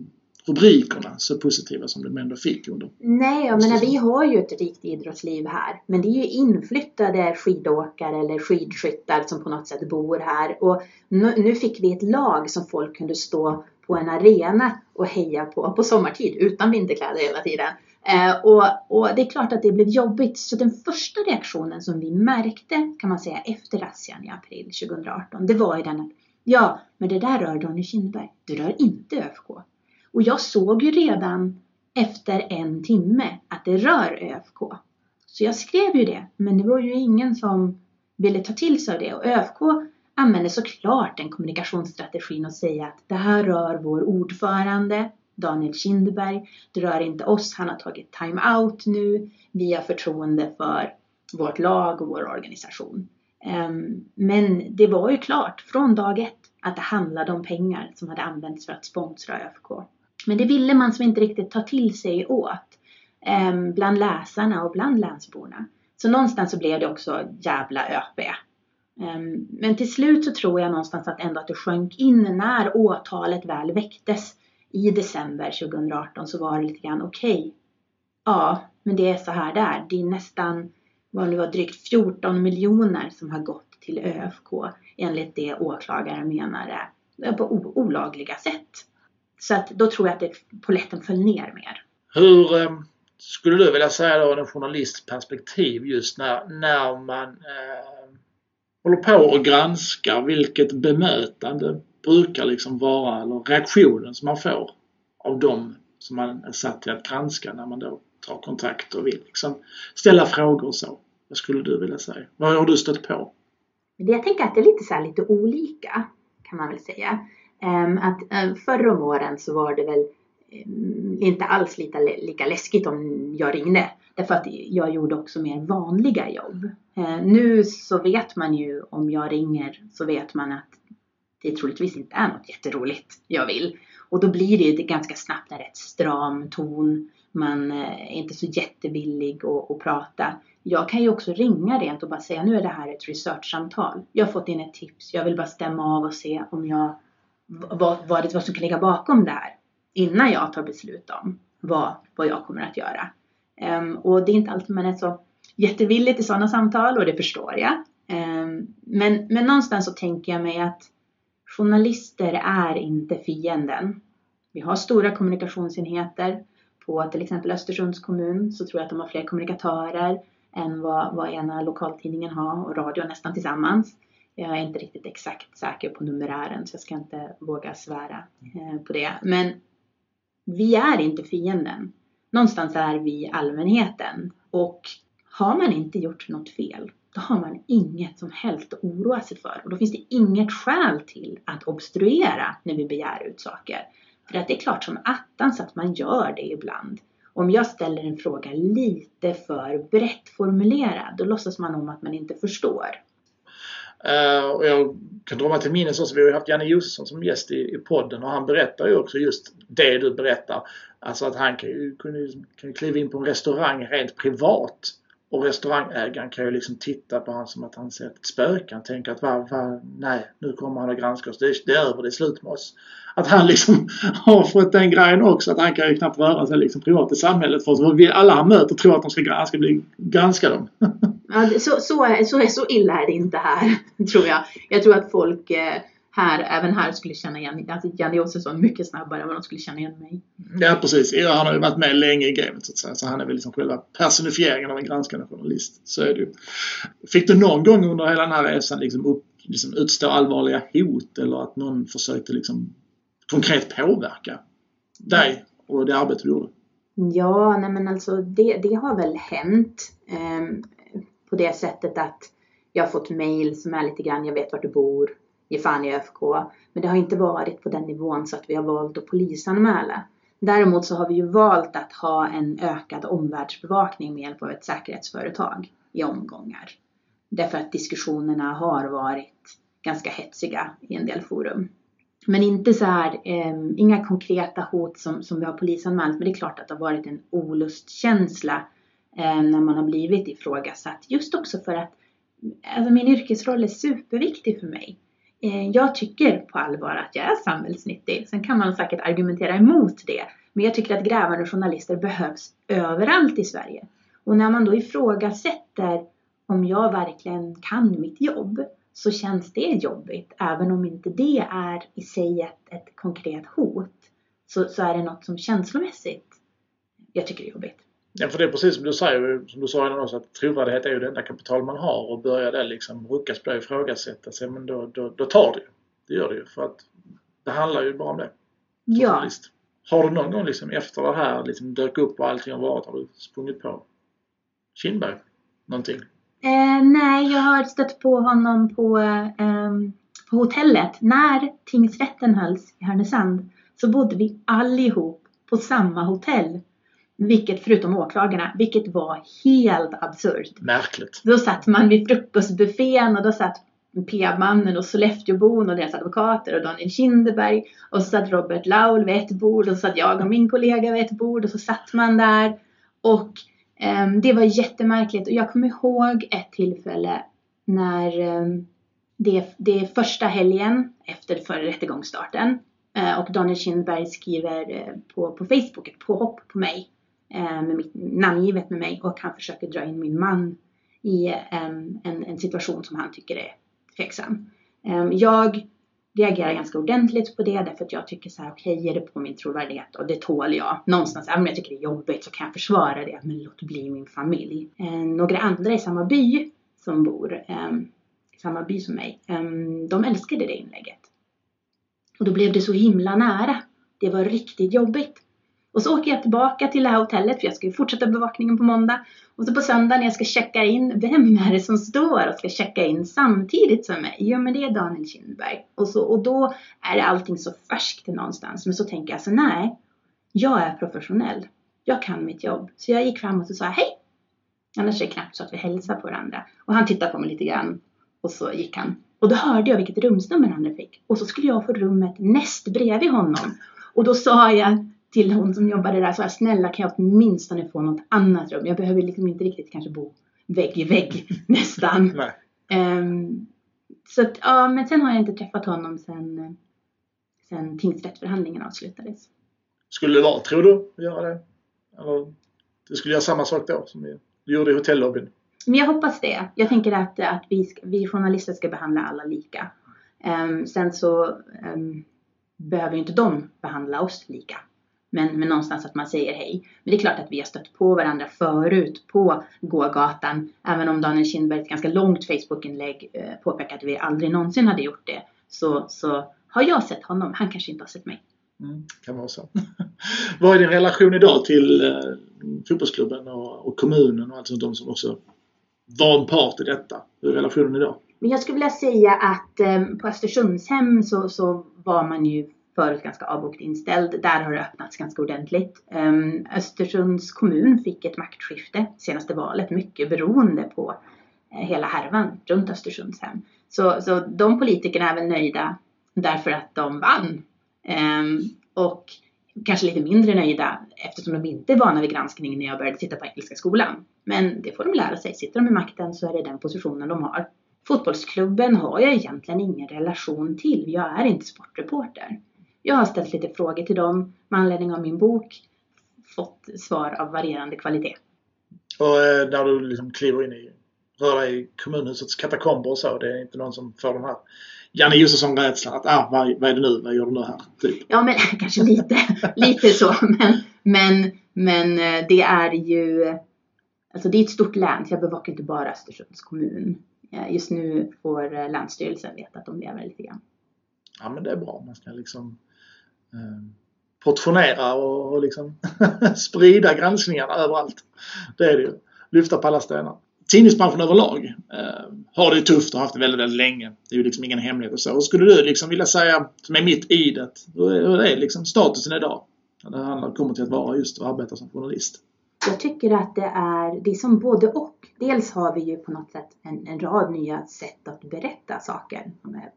rubrikerna så positiva som de ändå fick under. Nej, jag menar vi har ju ett rikt idrottsliv här. Men det är ju inflyttade skidåkare eller skidskyttar som på något sätt bor här. Och nu, nu fick vi ett lag som folk kunde stå på en arena och heja på, på sommartid utan vinterkläder hela tiden. Eh, och, och, det är klart att det blev jobbigt. Så den första reaktionen som vi märkte kan man säga efter razzian i april 2018, det var ju den att ja, men det där rör Daniel Kindberg. Det rör inte ÖFK. Och jag såg ju redan efter en timme att det rör ÖFK. Så jag skrev ju det, men det var ju ingen som ville ta till sig av det. Och ÖFK använder såklart den kommunikationsstrategin och säga att det här rör vår ordförande Daniel Kindberg. Det rör inte oss, han har tagit time-out nu. Vi har förtroende för vårt lag och vår organisation. Ehm, men det var ju klart från dag ett att det handlade om pengar som hade använts för att sponsra ÖFK. Men det ville man som inte riktigt ta till sig åt eh, bland läsarna och bland länsborna. Så någonstans så blev det också jävla ÖP. Eh, men till slut så tror jag någonstans att ändå att det sjönk in när åtalet väl väcktes i december 2018 så var det lite grann okej. Okay, ja, men det är så här där. Det är nästan, vad det var, drygt 14 miljoner som har gått till ÖFK enligt det åklagaren menade på olagliga sätt. Så att då tror jag att det, poletten föll ner mer. Hur eh, skulle du vilja säga då en journalistperspektiv just när, när man eh, håller på och granskar vilket bemötande brukar liksom vara, eller reaktionen som man får av dem som man är satt till att granska när man då tar kontakt och vill liksom ställa frågor och så. Vad skulle du vilja säga? Vad har du stött på? Jag tänker att det är lite så lite olika kan man väl säga. Ehm, att eh, förra om åren så var det väl ehm, inte alls lika, lika läskigt om jag ringde. Därför att jag gjorde också mer vanliga jobb. Ehm, nu så vet man ju om jag ringer så vet man att det troligtvis inte är något jätteroligt jag vill. Och då blir det ju ganska snabbt en rätt stram ton. Man eh, är inte så jättevillig att, att prata. Jag kan ju också ringa rent och bara säga nu är det här ett researchsamtal. Jag har fått in ett tips. Jag vill bara stämma av och se om jag, vad, vad, vad som kan ligga bakom det här. Innan jag tar beslut om vad, vad jag kommer att göra. Um, och det är inte alltid man är så jättevillig till sådana samtal och det förstår jag. Um, men, men någonstans så tänker jag mig att Journalister är inte fienden. Vi har stora kommunikationsenheter. På till exempel Östersunds kommun så tror jag att de har fler kommunikatörer än vad, vad ena lokaltidningen har och radio nästan tillsammans. Jag är inte riktigt exakt säker på numerären så jag ska inte våga svära eh, på det. Men vi är inte fienden. Någonstans är vi allmänheten och har man inte gjort något fel då har man inget som helst att oroa sig för. Och då finns det inget skäl till att obstruera när vi begär ut saker. För att det är klart som attans att man gör det ibland. Om jag ställer en fråga lite för brett formulerad, då låtsas man om att man inte förstår. Uh, och jag kan dra mig till minnes också, vi har ju haft Janne Josefsson som gäst i, i podden och han berättar ju också just det du berättar. Alltså att han kan ju, kan ju, kan ju kliva in på en restaurang rent privat och restaurangägaren kan ju liksom titta på honom som att han ser ett spöke. Han tänker att va, va, nej, nu kommer han att granska oss. Det är, det är över, det är slut med oss. Att han liksom har fått den grejen också att han kan ju knappt röra sig liksom privat i samhället för alla han möter tror att de ska, han ska bli granska dem. ja, så, så, är, så, är, så illa är det inte här, tror jag. Jag tror att folk eh här, även här skulle känna igen alltså Janne Josefsson mycket snabbare än vad de skulle känna igen mig. Ja precis, ja, han har ju varit med länge i gamet så att säga. Så han är väl liksom själva personifieringen av en granskande journalist. Så är det ju. Fick du någon gång under hela den här resan liksom, upp, liksom utstå allvarliga hot eller att någon försökte liksom konkret påverka dig och det arbete du gjorde? Ja, nej men alltså det, det har väl hänt eh, på det sättet att jag har fått mail som är lite grann, jag vet vart du bor, ge fan i ÖFK. Men det har inte varit på den nivån så att vi har valt att polisanmäla. Däremot så har vi ju valt att ha en ökad omvärldsbevakning med hjälp av ett säkerhetsföretag i omgångar. Därför att diskussionerna har varit ganska hetsiga i en del forum. Men inte så här, eh, inga konkreta hot som, som vi har polisanmält. Men det är klart att det har varit en olustkänsla eh, när man har blivit ifrågasatt. Just också för att alltså min yrkesroll är superviktig för mig. Eh, jag tycker på allvar att jag är samhällsnyttig. Sen kan man säkert argumentera emot det. Men jag tycker att grävande journalister behövs överallt i Sverige. Och när man då ifrågasätter om jag verkligen kan mitt jobb så känns det jobbigt. Även om inte det är i sig ett, ett konkret hot så, så är det något som känslomässigt jag tycker är jobbigt. Ja, för det är precis som du säger, som du sa innan också, att trovärdighet är ju det enda kapital man har och börjar det liksom ruckas på det och ifrågasättas, ja men då, då, då tar det ju. Det gör det ju för att det handlar ju bara om det. Ja. Journalist. Har du någon gång liksom efter det här liksom dök upp och allting har varit, har du sprungit på Kindberg? Någonting? Eh, nej, jag har stött på honom på, eh, på hotellet. När tingsrätten hölls i Härnösand så bodde vi allihop på samma hotell. Vilket, förutom åklagarna, vilket var helt absurt. Märkligt. Då satt man vid frukostbuffén och då satt P-mannen och Sollefteåbon och deras advokater och Daniel Kinderberg. Och så satt Robert Laul vid ett bord och så satt jag och min kollega vid ett bord och så satt man där. Och um, det var jättemärkligt och jag kommer ihåg ett tillfälle när um, det, det är första helgen efter för rättegångsstarten. Uh, och Daniel Kinderberg skriver uh, på, på Facebook ett påhopp på mig. Eh, med mitt namngivet med mig och han försöker dra in min man i eh, en, en situation som han tycker är tveksam. Eh, jag reagerar ganska ordentligt på det därför att jag tycker så här, okej, okay, ger det på min trovärdighet och det tål jag. Någonstans, även om jag tycker det är jobbigt så kan jag försvara det, men låt bli min familj. Några andra i samma by som bor i samma by som mig, de älskade det inlägget. Och då blev det så himla nära. Det var riktigt jobbigt. Och så åker jag tillbaka till det här hotellet för jag ska ju fortsätta bevakningen på måndag. Och så på söndag när jag ska checka in, vem är det som står och ska checka in samtidigt som mig? Jo men det är Daniel Kindberg. Och, så, och då är allting så färskt någonstans. Men så tänker jag så nej, jag är professionell. Jag kan mitt jobb. Så jag gick fram och så sa hej. Annars är det knappt så att vi hälsar på varandra. Och han tittade på mig lite grann. Och så gick han. Och då hörde jag vilket rumsnummer han fick. Och så skulle jag få rummet näst bredvid honom. Och då sa jag till hon som jobbade där, så här, snälla kan jag åtminstone få något annat rum? Jag behöver liksom inte riktigt kanske bo vägg i vägg nästan. Um, så att, ja, men sen har jag inte träffat honom sen, sen tingsrättsförhandlingen avslutades. Skulle det vara, tror du, göra det? Eller du skulle göra samma sak då som du gjorde i hotellobbyn? Men jag hoppas det. Jag tänker att, att vi, vi journalister ska behandla alla lika. Um, sen så um, behöver ju inte de behandla oss lika. Men, men någonstans att man säger hej. Men det är klart att vi har stött på varandra förut på gågatan. Även om Daniel Kindberg ett ganska långt Facebookinlägg eh, påpekar att vi aldrig någonsin hade gjort det. Så, så har jag sett honom. Han kanske inte har sett mig. Mm, kan vara så. Vad är din relation idag till eh, fotbollsklubben och, och, kommunen och alltså de som också var en part i detta? Hur är relationen idag? Men jag skulle vilja säga att eh, på Östersundshem så, så var man ju förut ganska avbokt inställd. Där har det öppnats ganska ordentligt. Ehm, Östersunds kommun fick ett maktskifte senaste valet, mycket beroende på eh, hela härvan runt Östersundshem. Så, så de politikerna är väl nöjda därför att de vann. Ehm, och kanske lite mindre nöjda eftersom de inte är vana vid granskning när jag började sitta på Engelska skolan. Men det får de lära sig. Sitter de i makten så är det den positionen de har. Fotbollsklubben har jag egentligen ingen relation till. Jag är inte sportreporter. Jag har ställt lite frågor till dem med anledning av min bok. Fått svar av varierande kvalitet. Och eh, när du liksom kliver in i, rör dig i kommunhusets katakomber och så, det är inte någon som får den här Janne Josefsson-rädslan att ah, vad, vad är det nu, vad gör du nu här? Typ. Ja men kanske lite, lite så. Men, men, men eh, det är ju Alltså det är ett stort län, så jag bevakar inte bara Östersunds kommun. Eh, just nu får eh, Länsstyrelsen veta att de lever lite grann. Ja men det är bra. Man ska liksom eh, Eh, portionera och, och liksom sprida granskningarna överallt. Det är det ju. Lyfta på alla stenar. Tidningsbranschen överlag eh, har det tufft och haft det väldigt, väldigt länge. Det är ju liksom ingen hemlighet och så. Och skulle du liksom vilja säga, som är mitt i det, hur är liksom statusen idag? När det handlar, kommer till att vara just att arbeta som journalist. Jag tycker att det är, det är som både och. Dels har vi ju på något sätt en, en rad nya sätt att berätta saker.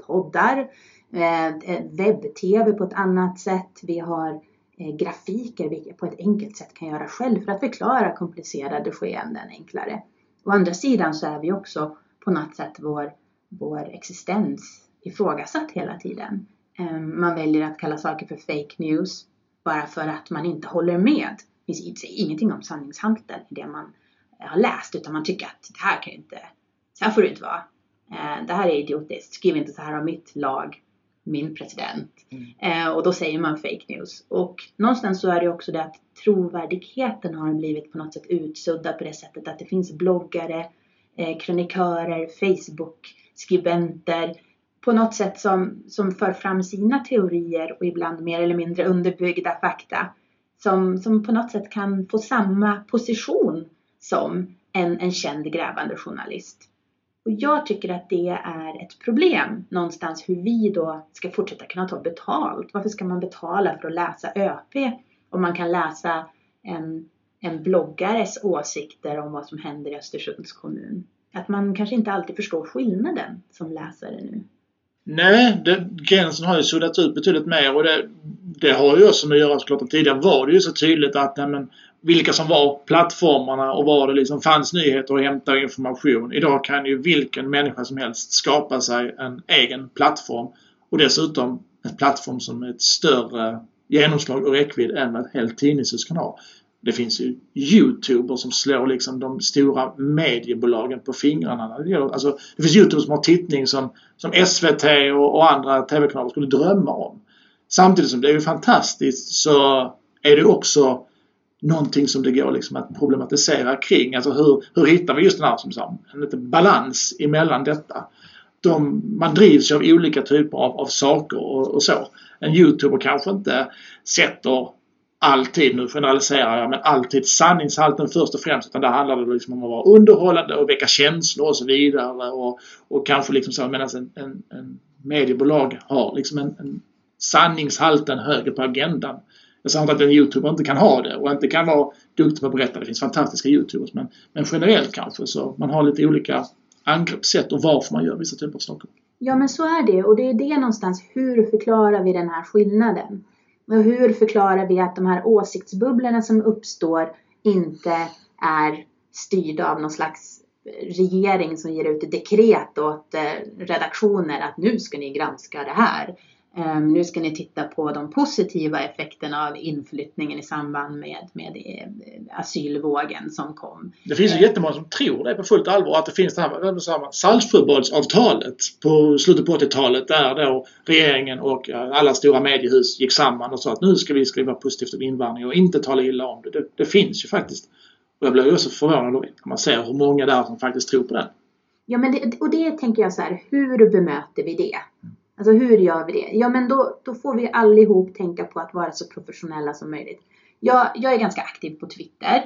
Poddar, eh, eh, webb-tv på ett annat sätt. Vi har eh, grafiker vi på ett enkelt sätt kan göra själv för att förklara komplicerade skeenden enklare. Å andra sidan så är vi också på något sätt vår, vår existens ifrågasatt hela tiden. Ehm, man väljer att kalla saker för fake news bara för att man inte håller med det finns ingenting om sanningshalten i det man har läst utan man tycker att det här kan inte, så här får det inte vara. eh, det här är idiotiskt, skriv inte så här om mitt lag, min president. Mm. Eh, och då säger man fake news. Och någonstans så är det också det att trovärdigheten har blivit på något sätt utsuddad på det sättet att det finns bloggare, eh, kronikörer, Facebook-skribenter på något sätt som, som för fram sina teorier och ibland mer eller mindre underbyggda fakta som, som på något sätt kan få samma position som en, en känd grävande journalist. Och jag tycker att det är ett problem någonstans hur vi då ska fortsätta kunna ta betalt. Varför ska man betala för att läsa ÖP om man kan läsa en, en bloggares åsikter om vad som händer i Östersunds kommun? Att man kanske inte alltid förstår skillnaden som läsare nu. Nej, det, gränsen har ju suddats ut betydligt mer och det, det har ju också med att göra såklart att tidigare var det ju så tydligt att nej, men, vilka som var plattformarna och var det liksom fanns nyheter och hämta information. Idag kan ju vilken människa som helst skapa sig en egen plattform och dessutom en plattform som är ett större genomslag och räckvidd än vad ett helt tidningshus kan ha. Det finns ju Youtubers som slår liksom de stora mediebolagen på fingrarna. Alltså, det finns Youtubers som har tittning som, som SVT och, och andra TV-kanaler skulle drömma om. Samtidigt som det är fantastiskt så är det också någonting som det går liksom att problematisera kring. Alltså hur, hur hittar vi just den här som sa, en liten balans emellan detta. De, man drivs ju av olika typer av, av saker och, och, så. En youtuber kanske inte sätter alltid, nu generaliserar jag, men alltid sanningshalten först och främst. Utan där handlar det liksom om att vara underhållande och väcka känslor och så vidare. Och, och kanske liksom så medan en, en, en mediebolag har liksom en, en sanningshalten högre på agendan. Jag säger inte att en youtuber inte kan ha det och inte kan vara duktig på att berätta. Det finns fantastiska youtubers men, men generellt kanske så man har lite olika angreppssätt och varför man gör vissa typer av saker. Ja men så är det och det är det någonstans. Hur förklarar vi den här skillnaden? Och hur förklarar vi att de här åsiktsbubblorna som uppstår inte är styrda av någon slags regering som ger ut dekret åt eh, redaktioner att nu ska ni granska det här. Um, nu ska ni titta på de positiva effekterna av inflyttningen i samband med, med eh, asylvågen som kom. Det finns ju jättemånga som tror det på fullt allvar att det finns det här Saltsjöbadsavtalet på slutet på 80-talet där då regeringen och alla stora mediehus gick samman och sa att nu ska vi skriva positivt om invandring och inte tala illa om det. Det, det finns ju faktiskt. Och jag blir ju också förvånad när man ser hur många där som faktiskt tror på den. Ja, men det, och det tänker jag så här, hur bemöter vi det? Alltså hur gör vi det? Ja men då, då får vi allihop tänka på att vara så professionella som möjligt. Jag, jag är ganska aktiv på Twitter.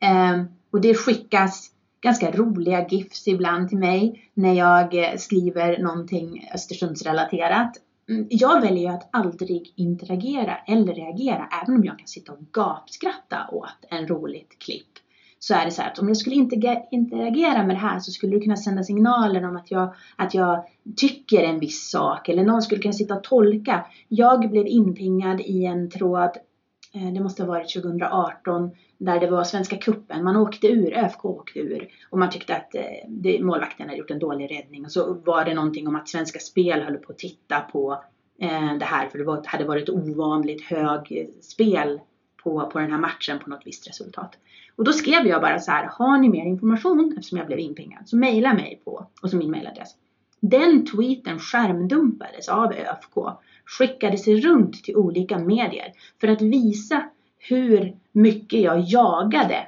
Eh, och det skickas ganska roliga GIFs ibland till mig när jag eh, skriver någonting Östersundsrelaterat. Mm, jag väljer att aldrig interagera eller reagera även om jag kan sitta och gapskratta åt en roligt klipp så är det så här att om jag skulle interagera med det här så skulle det kunna sända signaler om att jag, att jag tycker en viss sak eller någon skulle kunna sitta och tolka. Jag blev inpingad i en tråd, eh, det måste ha varit 2018, där det var Svenska Kuppen. Man åkte ur, ÖFK åkte ur och man tyckte att eh, det, målvakten hade gjort en dålig räddning. Och så var det någonting om att Svenska Spel höll på att titta på eh, det här för det hade varit ovanligt hög spel på, på den här matchen på något visst resultat. Och då skrev jag bara så här, har ni mer information eftersom jag blev inpingad så mejla mig på, och så min mejladress. Den tweeten skärmdumpades av ÖFK, skickades runt till olika medier för att visa hur mycket jag jagade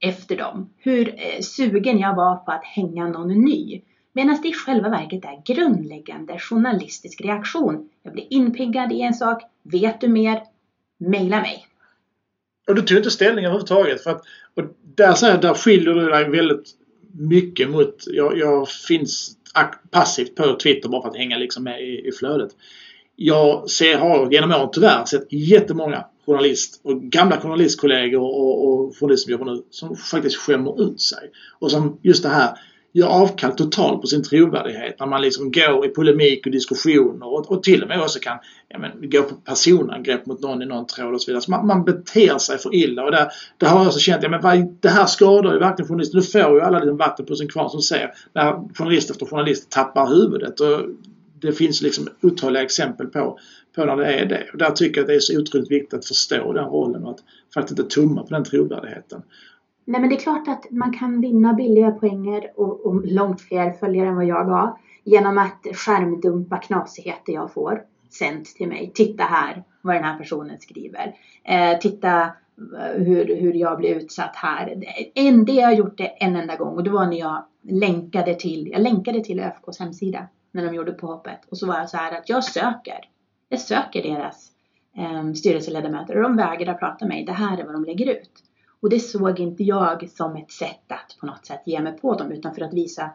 efter dem. Hur eh, sugen jag var på att hänga någon ny. Medan det i själva verket är grundläggande journalistisk reaktion. Jag blir inpiggad i en sak. Vet du mer? Mejla mig. Och du tog inte ställning överhuvudtaget. För att, och där, så här, där skiljer du dig väldigt mycket mot... Jag, jag finns passivt på Twitter bara för att hänga liksom med i, i flödet. Jag ser, har genom åren tyvärr sett jättemånga journalist och gamla journalistkollegor och, och journalister som jobbar nu som faktiskt skämmer ut sig. Och som just det här gör avkall totalt på sin trovärdighet när man liksom går i polemik och diskussioner och, och till och med också kan ja, men, gå på personangrepp mot någon i någon tråd och så vidare. Så man, man beter sig för illa och där, där har jag också känt ja, men vad, det här skadar ju verkligen journalister. Nu får ju alla liksom vatten på sin kvarn som ser när journalist efter journalist tappar huvudet. Och det finns liksom otaliga exempel på, på när det är det. Och där tycker jag att det är så otroligt viktigt att förstå den rollen och att faktiskt inte tumma på den trovärdigheten. Nej men det är klart att man kan vinna billiga poänger och, och långt fler följare än vad jag har genom att skärmdumpa knasigheter jag får sänt till mig. Titta här vad den här personen skriver. Eh, titta eh, hur, hur jag blir utsatt här. En, det jag har gjort det en enda gång och det var när jag länkade till, jag länkade till ÖFKs hemsida när de gjorde påhoppet och så var jag så här att jag söker. Jag söker deras eh, styrelseledamöter och de vägrar prata med mig. Det här är vad de lägger ut. Och det såg inte jag som ett sätt att på något sätt ge mig på dem utan för att visa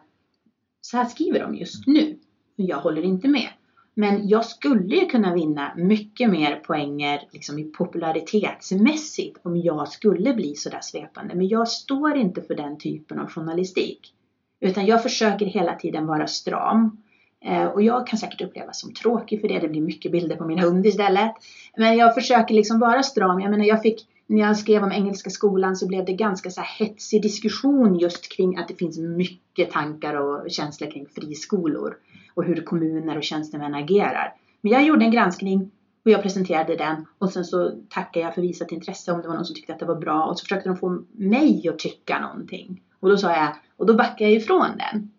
så här skriver de just nu. Jag håller inte med. Men jag skulle ju kunna vinna mycket mer poänger liksom i popularitetsmässigt om jag skulle bli sådär svepande. Men jag står inte för den typen av journalistik. Utan jag försöker hela tiden vara stram. Eh, och jag kan säkert upplevas som tråkig för det. Det blir mycket bilder på min hund istället. Men jag försöker liksom vara stram. Jag menar jag fick när jag skrev om Engelska skolan så blev det ganska så här hetsig diskussion just kring att det finns mycket tankar och känslor kring friskolor och hur kommuner och tjänstemän agerar. Men jag gjorde en granskning och jag presenterade den och sen så tackade jag för visat intresse om det var någon som tyckte att det var bra och så försökte de få mig att tycka någonting. Och då sa jag, och då backade jag ifrån den.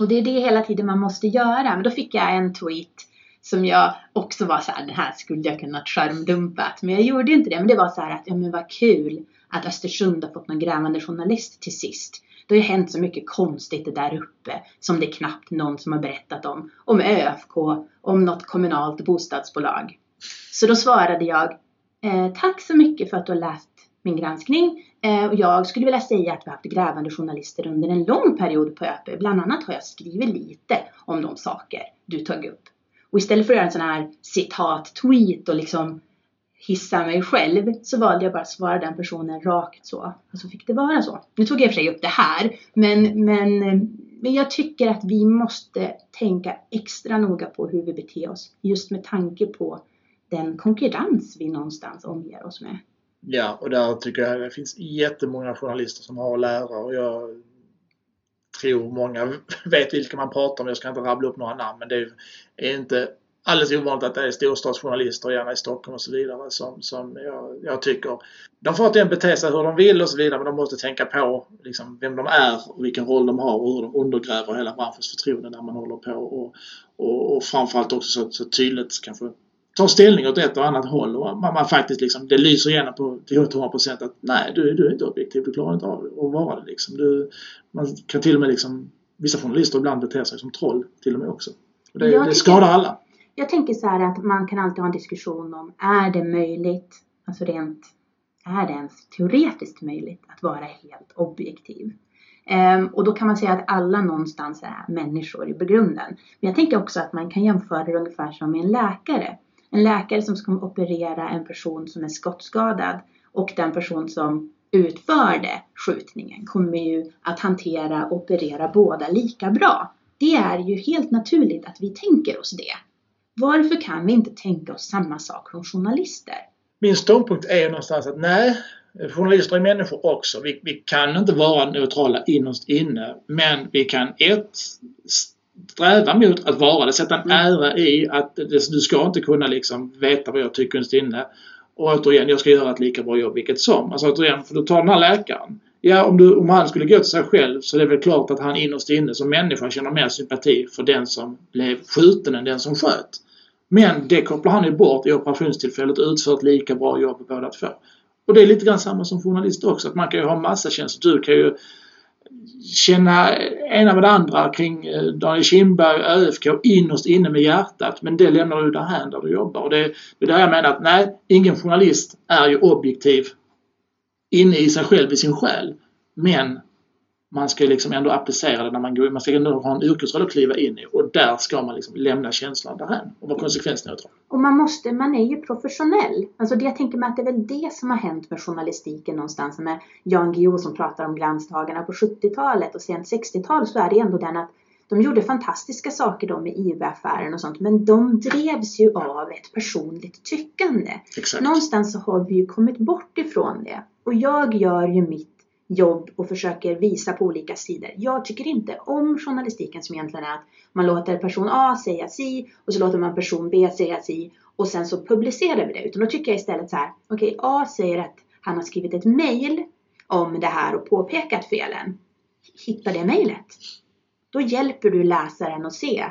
Och det är det hela tiden man måste göra. Men då fick jag en tweet som jag också var så här, den här skulle jag kunna skärmdumpat. Men jag gjorde inte det. Men det var så här att, ja men vad kul att Östersund har fått någon grävande journalist till sist. Det har ju hänt så mycket konstigt där uppe som det är knappt någon som har berättat om. Om ÖFK, om något kommunalt bostadsbolag. Så då svarade jag, eh, tack så mycket för att du har läst min granskning. Eh, och jag skulle vilja säga att vi har haft grävande journalister under en lång period på ÖP. Bland annat har jag skrivit lite om de saker du tog upp. Och istället för att göra en sån här citat-tweet och liksom hissa mig själv så valde jag bara att svara den personen rakt så. Och så fick det vara så. Nu tog jag i och för sig upp det här men, men, men jag tycker att vi måste tänka extra noga på hur vi beter oss just med tanke på den konkurrens vi någonstans omger oss med. Ja, och där tycker jag det finns jättemånga journalister som har att lära och jag tror många vet vilka man pratar om. Jag ska inte rabbla upp några namn men det är inte alldeles ovanligt att det är storstadsjournalister, gärna i Stockholm och så vidare, som, som jag, jag tycker de får inte bete sig hur de vill och så vidare men de måste tänka på liksom, vem de är och vilken roll de har och hur de undergräver hela branschens förtroende när man håller på och, och, och framförallt också så, så tydligt kanske tar ställning åt ett och annat håll och man, man faktiskt liksom, det lyser igenom på till 100 procent att nej, du, du är inte objektiv, du klarar inte av att vara det liksom. Du, man kan till och med liksom, vissa journalister ibland beter sig som troll till och med också. Och det, det skadar alla. Jag tänker så här att man kan alltid ha en diskussion om, är det möjligt, alltså rent, är det ens teoretiskt möjligt att vara helt objektiv? Um, och då kan man säga att alla någonstans är människor i begrunden. Men jag tänker också att man kan jämföra det ungefär som med en läkare. En läkare som ska operera en person som är skottskadad och den person som utförde skjutningen kommer ju att hantera och operera båda lika bra. Det är ju helt naturligt att vi tänker oss det. Varför kan vi inte tänka oss samma sak från journalister? Min ståndpunkt är någonstans att nej, journalister är människor också. Vi, vi kan inte vara neutrala innerst inne men vi kan ett sträva mot att vara det, sätta en mm. ära i att du ska inte kunna liksom veta vad jag tycker innerst inne. Och återigen, jag ska göra ett lika bra jobb vilket som. Alltså återigen, för du tar den här läkaren. Ja, om, du, om han skulle gå till sig själv så är det väl klart att han innerst inne som människa känner mer sympati för den som blev skjuten än den som sköt. Men det kopplar han ju bort i operationstillfället och utför ett lika bra jobb båda två. Och det är lite grann samma som journalist också. Att man kan ju ha massa känslor. Du kan ju känna ena med det andra kring eh, Daniel Kindberg och ÖFK innerst inne med hjärtat. Men det lämnar du därhän där du jobbar. Och det, det är där jag menar att nej, ingen journalist är ju objektiv inne i sig själv, i sin själ. Men man ska liksom ändå applicera det när man går Man ska ändå ha en yrkesroll att kliva in i och där ska man liksom lämna känslan därhän och vara konsekvensneutral. Och man måste, man är ju professionell. Alltså det jag tänker mig att det är väl det som har hänt med journalistiken någonstans med Jan Guillou som pratar om glansdagarna på 70-talet och sent 60-tal så är det ändå den att de gjorde fantastiska saker då med IB-affären och sånt men de drevs ju av ett personligt tyckande. Exakt. Någonstans så har vi ju kommit bort ifrån det. Och jag gör ju mitt jobb och försöker visa på olika sidor. Jag tycker inte om journalistiken som egentligen är att man låter person A säga si och så låter man person B säga si och sen så publicerar vi det. Utan då tycker jag istället så här, okej okay, A säger att han har skrivit ett mail om det här och påpekat felen. Hitta det mejlet. Då hjälper du läsaren att se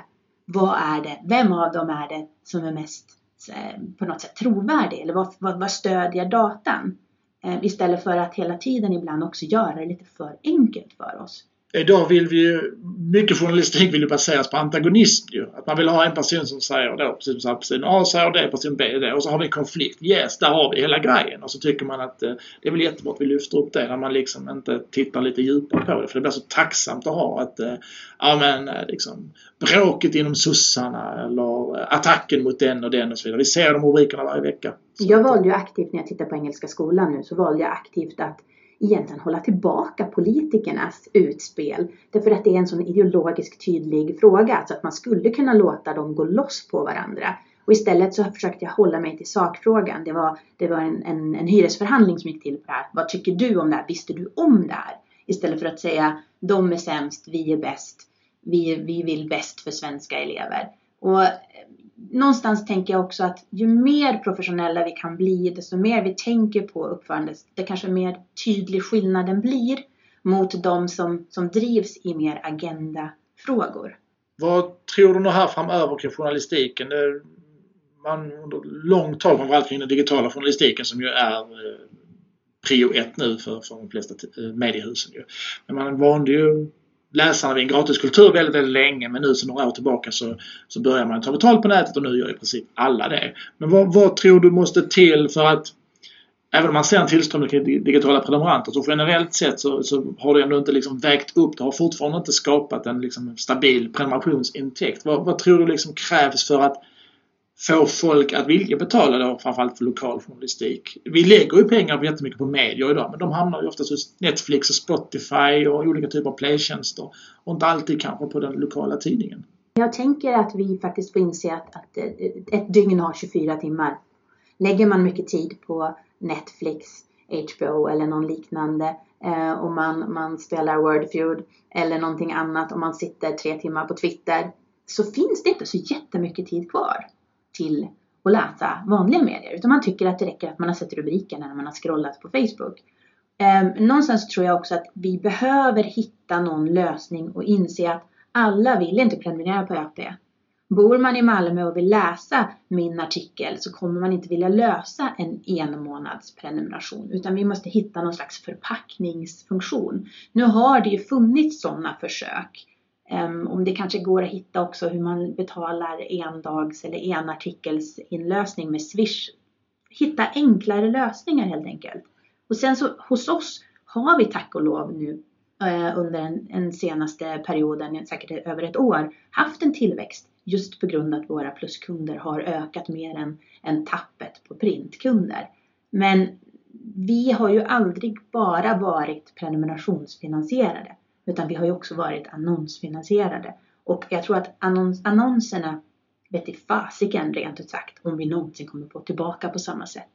vad är det, vem av dem är det som är mest eh, på något sätt trovärdig eller vad, vad, vad stödjer datan? Eh, istället för att hela tiden ibland också göra det lite för enkelt för oss. Idag vill vi ju, mycket journalistik vill ju baseras på antagonism ju. Att man vill ha en person som säger då, precis som person A säger det, person B det och så har vi en konflikt. Yes, där har vi hela grejen. Och så tycker man att eh, det är väl jättebra att vi lyfter upp det när man liksom inte tittar lite djupare på det. För det blir så tacksamt att ha att, eh, ja men eh, liksom bråket inom sossarna eller eh, attacken mot den och den och så vidare. Vi ser de rubrikerna varje vecka. Så Jag valde ju aktivt när jag tittar på Engelska skolan nu så valde jag aktivt att egentligen hålla tillbaka politikernas utspel. Därför att det är en sån ideologisk tydlig fråga så att man skulle kunna låta dem gå loss på varandra. Och istället så försökte jag hålla mig till sakfrågan. Det var, det var en, en, en hyresförhandling som gick till på det här. Vad tycker du om det här? Visste du om det här? Istället för att säga de är sämst, vi är bäst. Vi, vi vill bäst för svenska elever. Och någonstans tänker jag också att ju mer professionella vi kan bli, desto mer vi tänker på uppförandet, det kanske mer tydlig skillnaden blir mot de som, som drivs i mer agendafrågor. Vad tror du nu här framöver kring journalistiken? Det, man under långt tag, framförallt kring den digitala journalistiken som ju är eh, prio ett nu för, för de flesta eh, mediehusen. Ju. Men man vande ju läsarna vid en gratiskultur väldigt, väldigt länge men nu sedan några år tillbaka så, så börjar man ta betalt på nätet och nu gör i princip alla det. Men vad, vad tror du måste till för att Även om man ser en tillströmning till digitala prenumeranter så generellt sett så, så har det ändå inte liksom vägt upp. Det har fortfarande inte skapat en liksom stabil prenumerationsintäkt. Vad, vad tror du liksom krävs för att få folk att vilja betala då framförallt för lokal journalistik? Vi lägger ju pengar jättemycket på medier idag men de hamnar ju oftast hos Netflix och Spotify och olika typer av playtjänster och inte alltid kanske på den lokala tidningen. Jag tänker att vi faktiskt får inse att, att eh, ett dygn har 24 timmar. Lägger man mycket tid på Netflix, HBO eller någon liknande eh, och man, man spelar Wordfeud eller någonting annat och man sitter tre timmar på Twitter så finns det inte så jättemycket tid kvar till att läsa vanliga medier. Utan man tycker att det räcker att man har sett rubrikerna när man har scrollat på Facebook. Eh, någonstans tror jag också att vi behöver hitta någon lösning och inse att alla vill inte prenumerera på ÖP. Bor man i Malmö och vill läsa min artikel så kommer man inte vilja lösa en enmånadsprenumeration utan vi måste hitta någon slags förpackningsfunktion. Nu har det ju funnits sådana försök. Ehm, om det kanske går att hitta också hur man betalar endags eller enartikelsinlösning med Swish. Hitta enklare lösningar helt enkelt. Och sen så hos oss har vi tack och lov nu eh, under den, den senaste perioden, säkert över ett år, haft en tillväxt just på grund av att våra pluskunder har ökat mer än, än tappet på printkunder. Men vi har ju aldrig bara varit prenumerationsfinansierade utan vi har ju också varit annonsfinansierade. Och jag tror att annons, annonserna vet i fasiken rent ut sagt om vi någonsin kommer få tillbaka på samma sätt.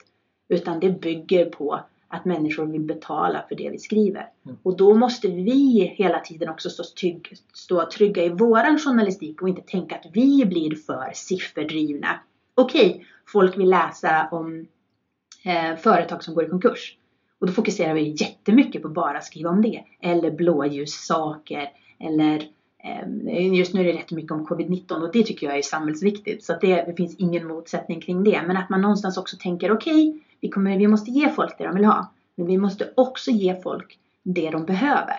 Utan det bygger på att människor vill betala för det vi skriver. Mm. Och då måste vi hela tiden också stå, trygg, stå trygga i våran journalistik och inte tänka att vi blir för sifferdrivna. Okej, folk vill läsa om eh, företag som går i konkurs. Och då fokuserar vi jättemycket på bara skriva om det. Eller blåljussaker. Eller eh, just nu är det rätt mycket om covid-19 och det tycker jag är samhällsviktigt. Så det, det finns ingen motsättning kring det. Men att man någonstans också tänker okej, okay, vi, kommer, vi måste ge folk det de vill ha. Men vi måste också ge folk det de behöver.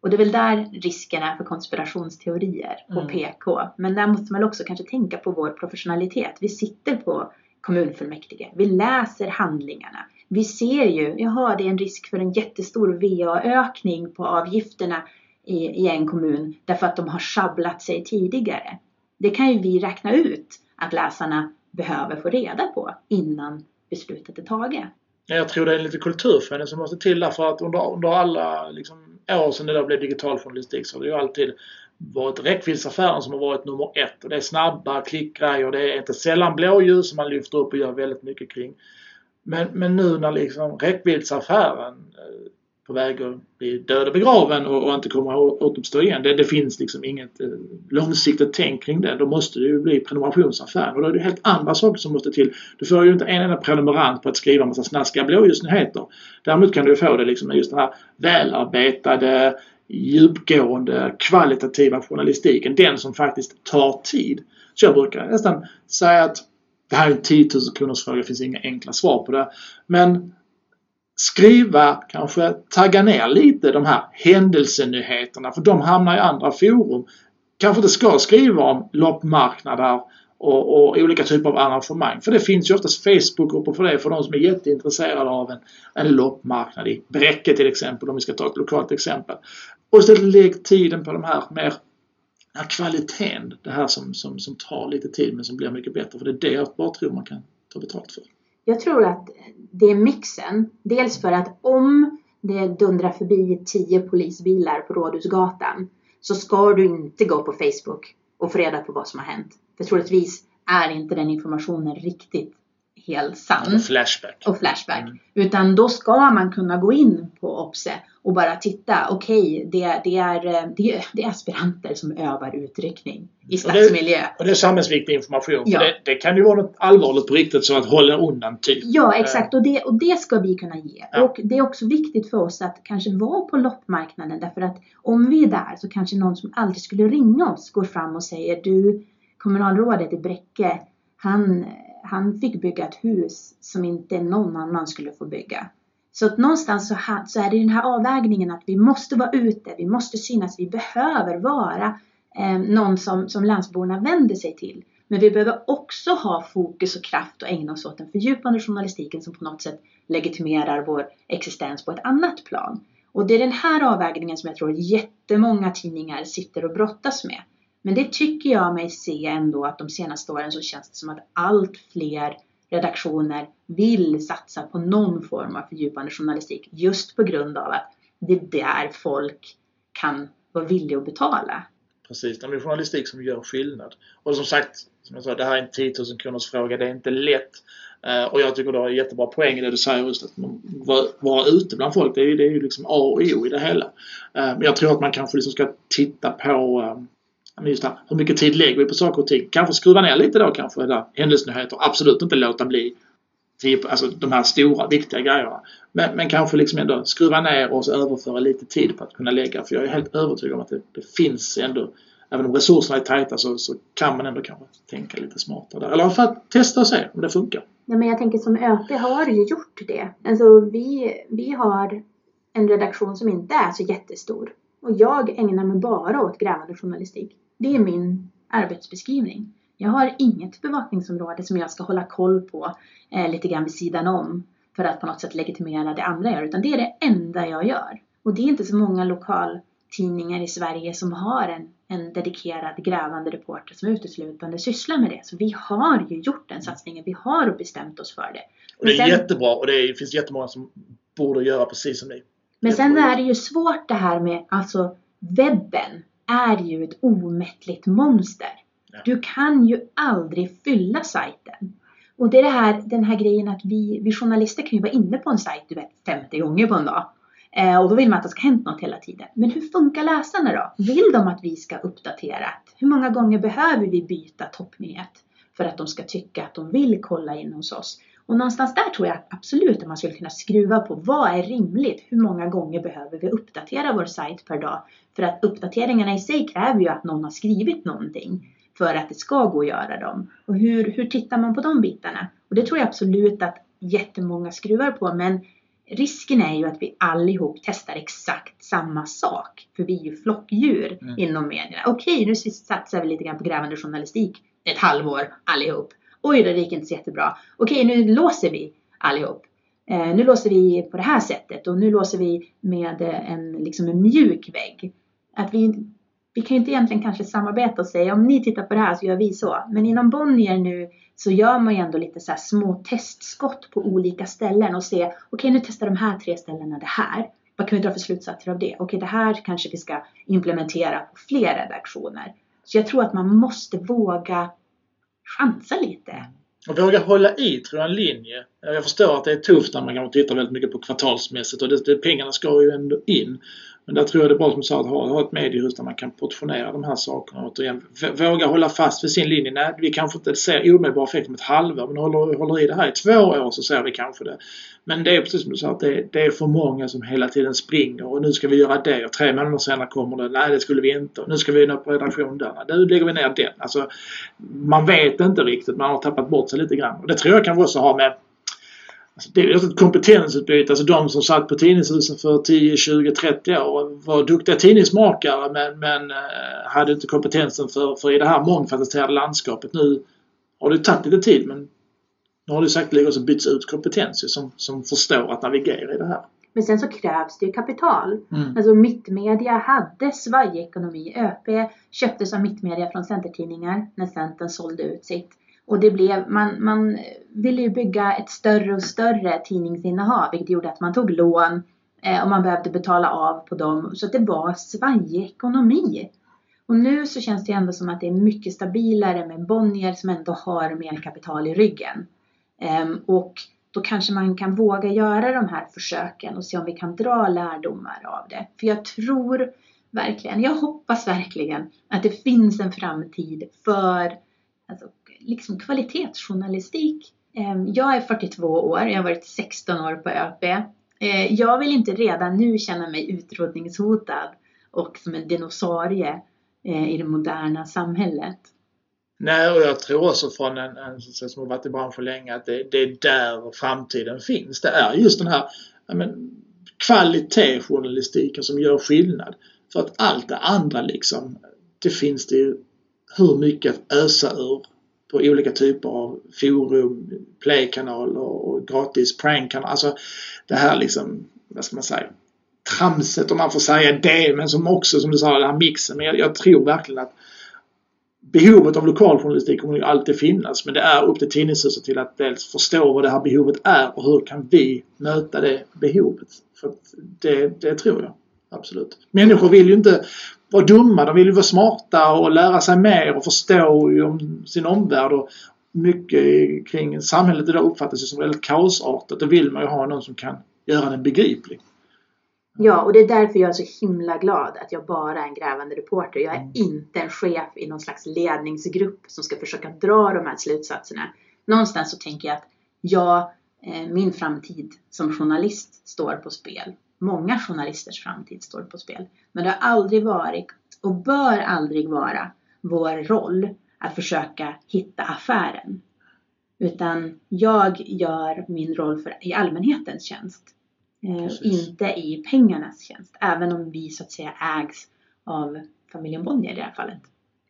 Och det är väl där risken är för konspirationsteorier och Mm. PK. Men där måste man också kanske tänka på vår professionalitet. Vi sitter på kommunfullmäktige. Vi läser handlingarna. Vi ser ju, jaha det är en risk för en jättestor VA-ökning på avgifterna i, i en kommun därför att de har sjabblat sig tidigare. Det kan ju vi räkna ut att läsarna behöver få reda på innan beslutet är taget. Jag tror det är lite kulturförändring som måste till därför att under, under alla liksom, år sedan det där blev digital journalistik så har det ju alltid varit räckviddsaffären som har varit nummer ett. Och det är snabba klickgrejer. Det är inte sällan blåljus som man lyfter upp och gör väldigt mycket kring. Men, men nu när liksom räckviddsaffären eh, på väg att bli död och begraven och, och inte kommer att återuppstå igen. Det, det finns liksom inget eh, långsiktigt tänk kring det. Då måste det ju bli prenumerationsaffär och då är det helt andra saker som måste till. Du får ju inte en enda prenumerant på att skriva en massa snaskiga blåljusnyheter. Däremot kan du få det liksom med just den här välarbetade, djupgående, kvalitativa journalistiken. Den som faktiskt tar tid. Så jag brukar nästan säga att det här är en 10 000 kronors fråga, det finns inga enkla svar på det. Men skriva, kanske tagga ner lite de här händelsenyheterna för de hamnar i andra forum. Kanske inte ska skriva om loppmarknader och, och, olika typer av arrangemang. För det finns ju oftast Facebookgrupper för det för de som är jätteintresserade av en, en loppmarknad i Bräcke till exempel om vi ska ta ett lokalt exempel. Och istället lägg tiden på de här mer här kvaliteten, det här som, som, som tar lite tid men som blir mycket bättre. För det är det jag bara tror man kan ta betalt för. Jag tror att det är mixen. Dels för att om det dundrar förbi tio polisbilar på Rådhusgatan så ska du inte gå på Facebook och få reda på vad som har hänt. För troligtvis är inte den informationen riktigt helt sann. Och flashback. Och flashback. Mm. Utan då ska man kunna gå in på OPSE och bara titta. Okej, okay, det, det, är, det, det är aspiranter som övar utryckning i stadsmiljö. Och det, och det är samhällsviktig information. Ja. Det, det, kan ju vara något allvarligt på riktigt som att hålla undan typ. Ja, exakt. Och det, och det ska vi kunna ge. Ja. Och det är också viktigt för oss att kanske vara på loppmarknaden. Därför att om vi är där så kanske någon som aldrig skulle ringa oss går fram och säger du kommunalrådet i Bräcke, han han fick bygga ett hus som inte någon annan skulle få bygga. Så att någonstans så, så är det den här avvägningen att vi måste vara ute, vi måste synas, vi behöver vara eh, någon som, som landsborna vänder sig till. Men vi behöver också ha fokus och kraft och ägna oss åt den fördjupande journalistiken som på något sätt legitimerar vår existens på ett annat plan. Och det är den här avvägningen som jag tror jättemånga tidningar sitter och brottas med. Men det tycker jag mig se ändå att de senaste åren så känns det som att allt fler redaktioner vill satsa på någon form av fördjupande journalistik just på grund av att det är där folk kan vara villiga att betala. Precis, det är journalistik som gör skillnad. Och som sagt, som jag sa, det här är en 10 000 kronors fråga. Det är inte lätt. Eh, och jag tycker du har jättebra poäng i det du säger just att vara ute bland folk. Det är ju, det är ju liksom A och O i det hela. Eh, men jag tror att man kanske liksom ska titta på eh, just det, hur mycket tid lägger vi på saker och ting? Kanske skruva ner lite då kanske, där händelsenyheter. Absolut inte låta bli alltså de här stora viktiga grejerna. Men, men kanske liksom ändå skruva ner och överföra lite tid på att kunna lägga. För jag är helt övertygad om att det, det finns ändå, även om resurserna är tajta så, så kan man ändå kanske tänka lite smartare där. Eller för att testa och se om det funkar. Ja, men jag tänker som ÖP har ju gjort det. Alltså vi, vi har en redaktion som inte är så jättestor. Och jag ägnar mig bara åt grävande journalistik. Det är min arbetsbeskrivning. Jag har inget bevakningsområde som jag ska hålla koll på eh, lite grann vid sidan om för att på något sätt legitimera det andra jag gör, utan det är det enda jag gör. Och det är inte så många lokaltidningar i Sverige som har en, en dedikerad grävande reporter som uteslutande sysslar med det. Så vi har ju gjort den satsningen, vi har bestämt oss för det. Och det är sen, jättebra och det finns jättemånga som borde göra precis som ni. Men sen är det ju svårt det här med alltså webben är ju ett omättligt monster. Du kan ju aldrig fylla sajten. Och det är det här, den här grejen att vi, vi journalister kan ju vara inne på en sajt du vet 50 gånger på en dag. Eh, och då vill man att det ska hänt något hela tiden. Men hur funkar läsarna då? Vill de att vi ska uppdatera? Hur många gånger behöver vi byta toppnyhet för att de ska tycka att de vill kolla in hos oss? Och någonstans där tror jag absolut att man skulle kunna skruva på vad är rimligt? Hur många gånger behöver vi uppdatera vår sajt per dag? För att uppdateringarna i sig kräver ju att någon har skrivit någonting för att det ska gå att göra dem. Och hur, hur tittar man på de bitarna? Och det tror jag absolut att jättemånga skruvar på men risken är ju att vi allihop testar exakt samma sak. För vi är ju flockdjur mm. inom medierna. Okej, nu satsar vi lite grann på grävande journalistik ett halvår allihop. Oj, då, det gick inte så jättebra. Okej, nu låser vi allihop. Eh, nu låser vi på det här sättet och nu låser vi med eh, en, liksom en mjuk vägg. Att vi, vi kan ju inte egentligen kanske samarbeta och säga om ni tittar på det här så gör vi så. Men inom Bonnier nu så gör man ju ändå lite så små testskott på olika ställen och se okej nu testar de här tre ställena det här. Vad kan vi dra för slutsatser av det? Okej, det här kanske vi ska implementera på fler redaktioner. Så jag tror att man måste våga chansa lite. och våga hålla i, tror jag, en linje. Jag förstår att det är tufft när man kan titta väldigt mycket på kvartalsmässigt och det, det, pengarna ska ju ändå in. Men där tror jag det är bra som du sa att ha, ha ett mediehus där man kan portionera de här sakerna. Återigen, våga hålla fast vid sin linje. Nej, vi kanske inte ser omedelbar effekt om ett halvår men håller, håller i det här i två år så ser vi kanske det. Men det är precis som du sa att det, det, är för många som hela tiden springer och nu ska vi göra det och tre månader senare kommer det. Nej, det skulle vi inte. Och nu ska vi upp på redaktion där. Nu lägger vi ner den. Alltså, man vet inte riktigt. Man har tappat bort sig lite grann. Och det tror jag kanske också har med Alltså det är ett kompetensutbyte. Alltså de som satt på tidningshusen för 10, 20, 30 år var duktiga tidningsmakare men, men eh, hade inte kompetensen för, för i det här mångfacetterade landskapet. Nu har det tagit lite tid men nu har det säkerligen också bytts ut kompetens som, som förstår att navigera i det här. Men sen så krävs det ju kapital. Mm. Alltså Mittmedia hade svajig ekonomi. ÖP köptes av Mittmedia från Centertidningar när Centern sålde ut sitt. Och det blev, man, man ville ju bygga ett större och större tidningsinnehav vilket gjorde att man tog lån eh, och man behövde betala av på dem. Så att det var svajig ekonomi. Och nu så känns det ändå som att det är mycket stabilare med Bonnier som ändå har mer kapital i ryggen. Ehm, och då kanske man kan våga göra de här försöken och se om vi kan dra lärdomar av det. För jag tror verkligen, jag hoppas verkligen att det finns en framtid för alltså, liksom kvalitetsjournalistik. Ehm, jag är 42 år, jag har varit 16 år på ÖP. Ehm, jag vill inte redan nu känna mig utrotningshotad och som en dinosaurie eh, i det moderna samhället. Nej, och jag tror också från en, en som har varit i branschen länge att det, det, är där framtiden finns. Det är just den här men, kvalitetsjournalistiken som gör skillnad. För att allt det andra liksom, det finns det ju hur mycket att ösa ur på olika typer av forum, playkanaler och gratis prankkanaler. Alltså det här liksom, vad ska man säga, tramset om man får säga det men som också som du sa den här mixen. Men jag, jag tror verkligen att behovet av lokaljournalistik kommer ju alltid finnas men det är upp till Tidningshuset till att dels förstå vad det här behovet är och hur kan vi möta det behovet. För det, det tror jag. Absolut. Människor vill ju inte vara dumma, de vill ju vara smarta och lära sig mer och förstå om sin omvärld. Och mycket kring samhället idag uppfattas ju som väldigt kaosartat. Då vill man ju ha någon som kan göra den begriplig. Ja, och det är därför jag är så himla glad att jag bara är en grävande reporter. Jag är mm. inte en chef i någon slags ledningsgrupp som ska försöka dra de här slutsatserna. Någonstans så tänker jag att jag, eh, min framtid som journalist står på spel många journalisters framtid står på spel. Men det har aldrig varit och bör aldrig vara vår roll att försöka hitta affären. Utan jag gör min roll för, i allmänhetens tjänst. Eh, inte i pengarnas tjänst. Även om vi så att säga ägs av familjen Bonnier i det här fallet.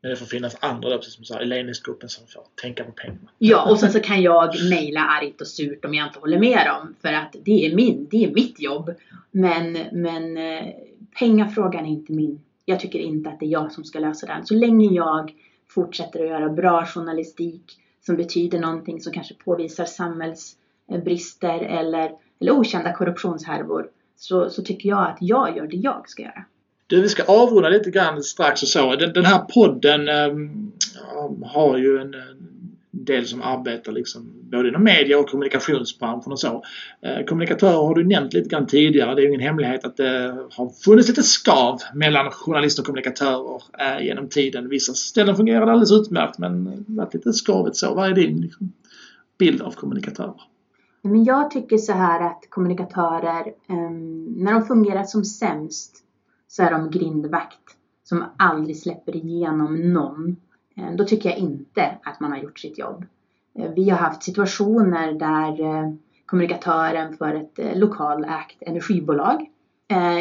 Men det får finnas andra då, precis som du sa, i ledningsgruppen som får tänka på pengarna. Ja, och sen så kan jag mejla argt och surt om jag inte håller med dem. För att det är, min, det är mitt jobb. Men, men eh, pengafrågan är inte min. Jag tycker inte att det är jag som ska lösa den. Så länge jag fortsätter att göra bra journalistik som betyder någonting som kanske påvisar samhällsbrister eller, eller okända korruptionshärvor så, så tycker jag att jag gör det jag ska göra. Du, vi ska avrunda lite grann strax och så. Den, den här podden um, har ju en, del som arbetar liksom både inom media och kommunikationsbranschen och så. Eh, kommunikatörer har du nämnt lite grann tidigare. Det är ju ingen hemlighet att det har funnits lite skav mellan journalister och kommunikatörer eh, genom tiden. Vissa ställen fungerade alldeles utmärkt men varit lite skavet så. Vad är din liksom, bild av kommunikatörer? Men jag tycker så här att kommunikatörer, um, när de fungerar som sämst så är de grindvakt som aldrig släpper igenom någon. Eh, då tycker jag inte att man har gjort sitt jobb. Eh, vi har haft situationer där eh, kommunikatören för ett lokalägt energibolag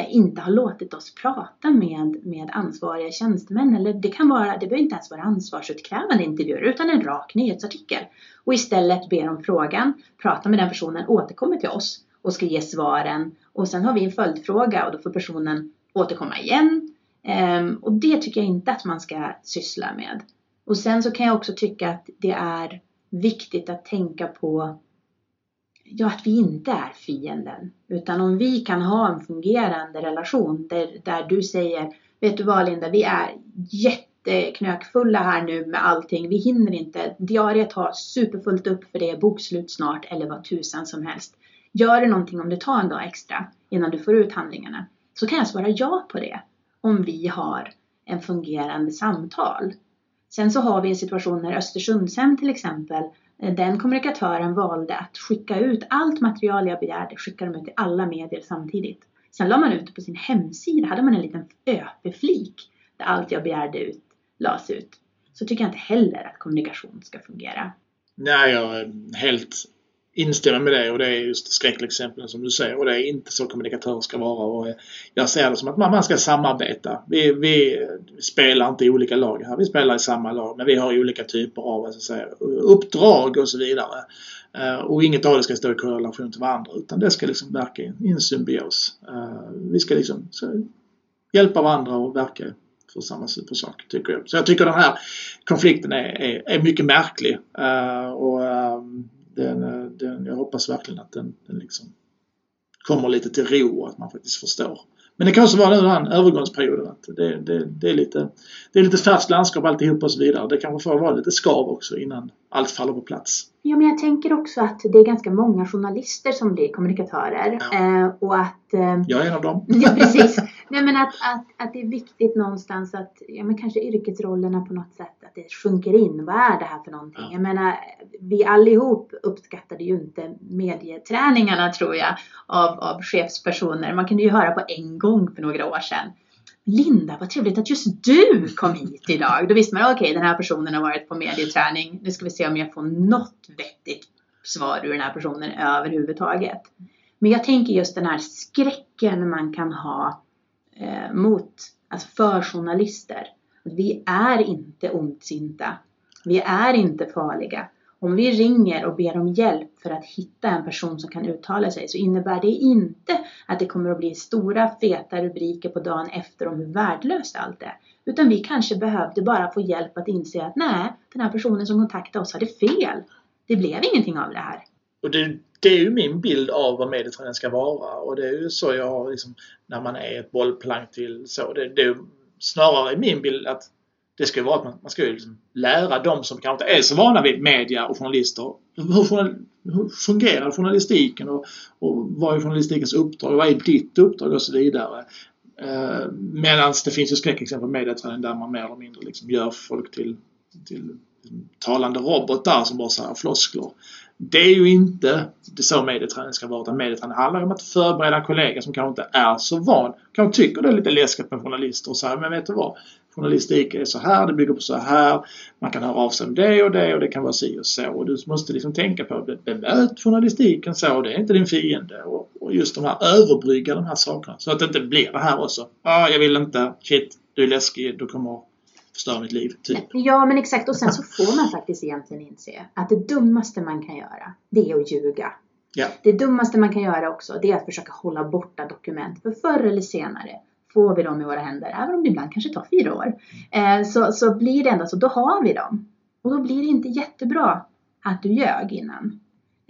inte har låtit oss prata med, med ansvariga tjänstemän. Eller det kan vara, det behöver inte ens vara ansvarsutkrävande intervjuer utan en rak nyhetsartikel. Och istället ber om frågan, pratar med den personen, återkommer till oss och ska ge svaren. Och sen har vi en följdfråga och då får personen återkomma igen. Ehm, och det tycker jag inte att man ska syssla med. Och sen så kan jag också tycka att det är viktigt att tänka på ja, att vi inte är fienden. Utan om vi kan ha en fungerande relation där, där du säger Vet du vad Linda, vi är jätteknökfulla här nu med allting. Vi hinner inte. Diariet har superfullt upp för det är bokslut snart eller vad tusan som helst. Gör det någonting om det tar en dag extra innan du får ut handlingarna så kan jag svara ja på det om vi har en fungerande samtal. Sen så har vi en situation när Östersundshem till exempel, eh, den kommunikatören valde att skicka ut allt material jag begärde, skicka dem ut till alla medier samtidigt. Sen la man ut det på sin hemsida, hade man en liten öpeflik där allt jag begärde ut lades ut. Så tycker jag inte heller att kommunikation ska fungera. Nej, jag är helt instämmer med det och det är just skräckexemplen som du säger och det är inte så kommunikatörer ska vara. Och jag ser det som att man ska samarbeta. Vi, vi spelar inte i olika lag här. Vi spelar i samma lag men vi har olika typer av alltså, säga, uppdrag och så vidare. Eh, och inget av det ska stå i korrelation till varandra utan det ska liksom verka i en symbios. Eh, vi ska liksom så, hjälpa varandra och verka för samma för sak, tycker jag. Så jag tycker den här konflikten är, är, är mycket märklig. Uh, och ehm, den, eh, den, jag hoppas verkligen att den, den liksom kommer lite till ro och att man faktiskt förstår. Men det kan också vara nu den här övergångsperioden. Att det, det, det, är lite, det är lite färskt landskap alltihop och så vidare. Det kanske får vara lite skav också innan allt faller på plats. Ja, men jag tänker också att det är ganska många journalister som blir kommunikatörer. Ja. Eh, och att... Eh, jag är en av dem. ja, precis. Nej, men att, att, att det är viktigt någonstans att, ja men kanske yrkesrollerna på något sätt, att det sjunker in. Vad är det här för någonting? Ja. Jag menar, vi allihop uppskattade ju inte medieträningarna tror jag av, av chefspersoner. Man kunde ju höra på en gång för några år sedan. Linda, vad trevligt att just du kom hit idag. Då visste man, okej, okay, den här personen har varit på medieträning. Nu ska vi se om jag får något vettigt svar ur den här personen överhuvudtaget. Men jag tänker just den här skräcken man kan ha eh, mot, alltså för journalister. Vi är inte ondsinta. Vi är inte farliga. Om vi ringer och ber om hjälp för att hitta en person som kan uttala sig så innebär det inte att det kommer att bli stora feta rubriker på dagen efter om hur värdelöst allt är. Utan vi kanske behövde bara få hjälp att inse att nej, den här personen som kontaktade oss hade fel. Det blev ingenting av det här. Och det, det är ju min bild av vad medieträning ska vara och det är ju så jag har liksom, när man är ett bollplank till så. Det, det är snarare min bild att det ska vara att man, man ska ju liksom lära de som kanske inte är så vana vid media och journalister. Hur, hur fungerar journalistiken och, och vad är journalistikens uppdrag? Vad är ditt uppdrag och så vidare. Eh, Medan det finns ju skräckexempel på medieträning där man mer eller mindre liksom gör folk till, till talande robotar som bara säger floskler. Det är ju inte det så medieträning ska vara. Utan medieträning handlar om att förbereda en kollega som kanske inte är så van. Kanske tycker det är lite läskigt med journalister och säger men vet du vad? Journalistik är så här, det bygger på så här. Man kan höra av sig om det och det och det kan vara si och så. Och du måste liksom tänka på att bemöt journalistiken så. Det är inte din fiende. Och, och just de här överbrygga de här sakerna. Så att det inte blir det här också. Ah, jag vill inte. Shit, du är läskig. Du kommer förstöra mitt liv. Typ. Ja men exakt och sen så får man faktiskt egentligen inse att det dummaste man kan göra det är att ljuga. Ja. Det dummaste man kan göra också det är att försöka hålla borta dokument. För förr eller senare får vi dem i våra händer. Även om det ibland kanske tar fyra år. Eh, så, så blir det ändå så. Då har vi dem. Och då blir det inte jättebra att du ljög innan.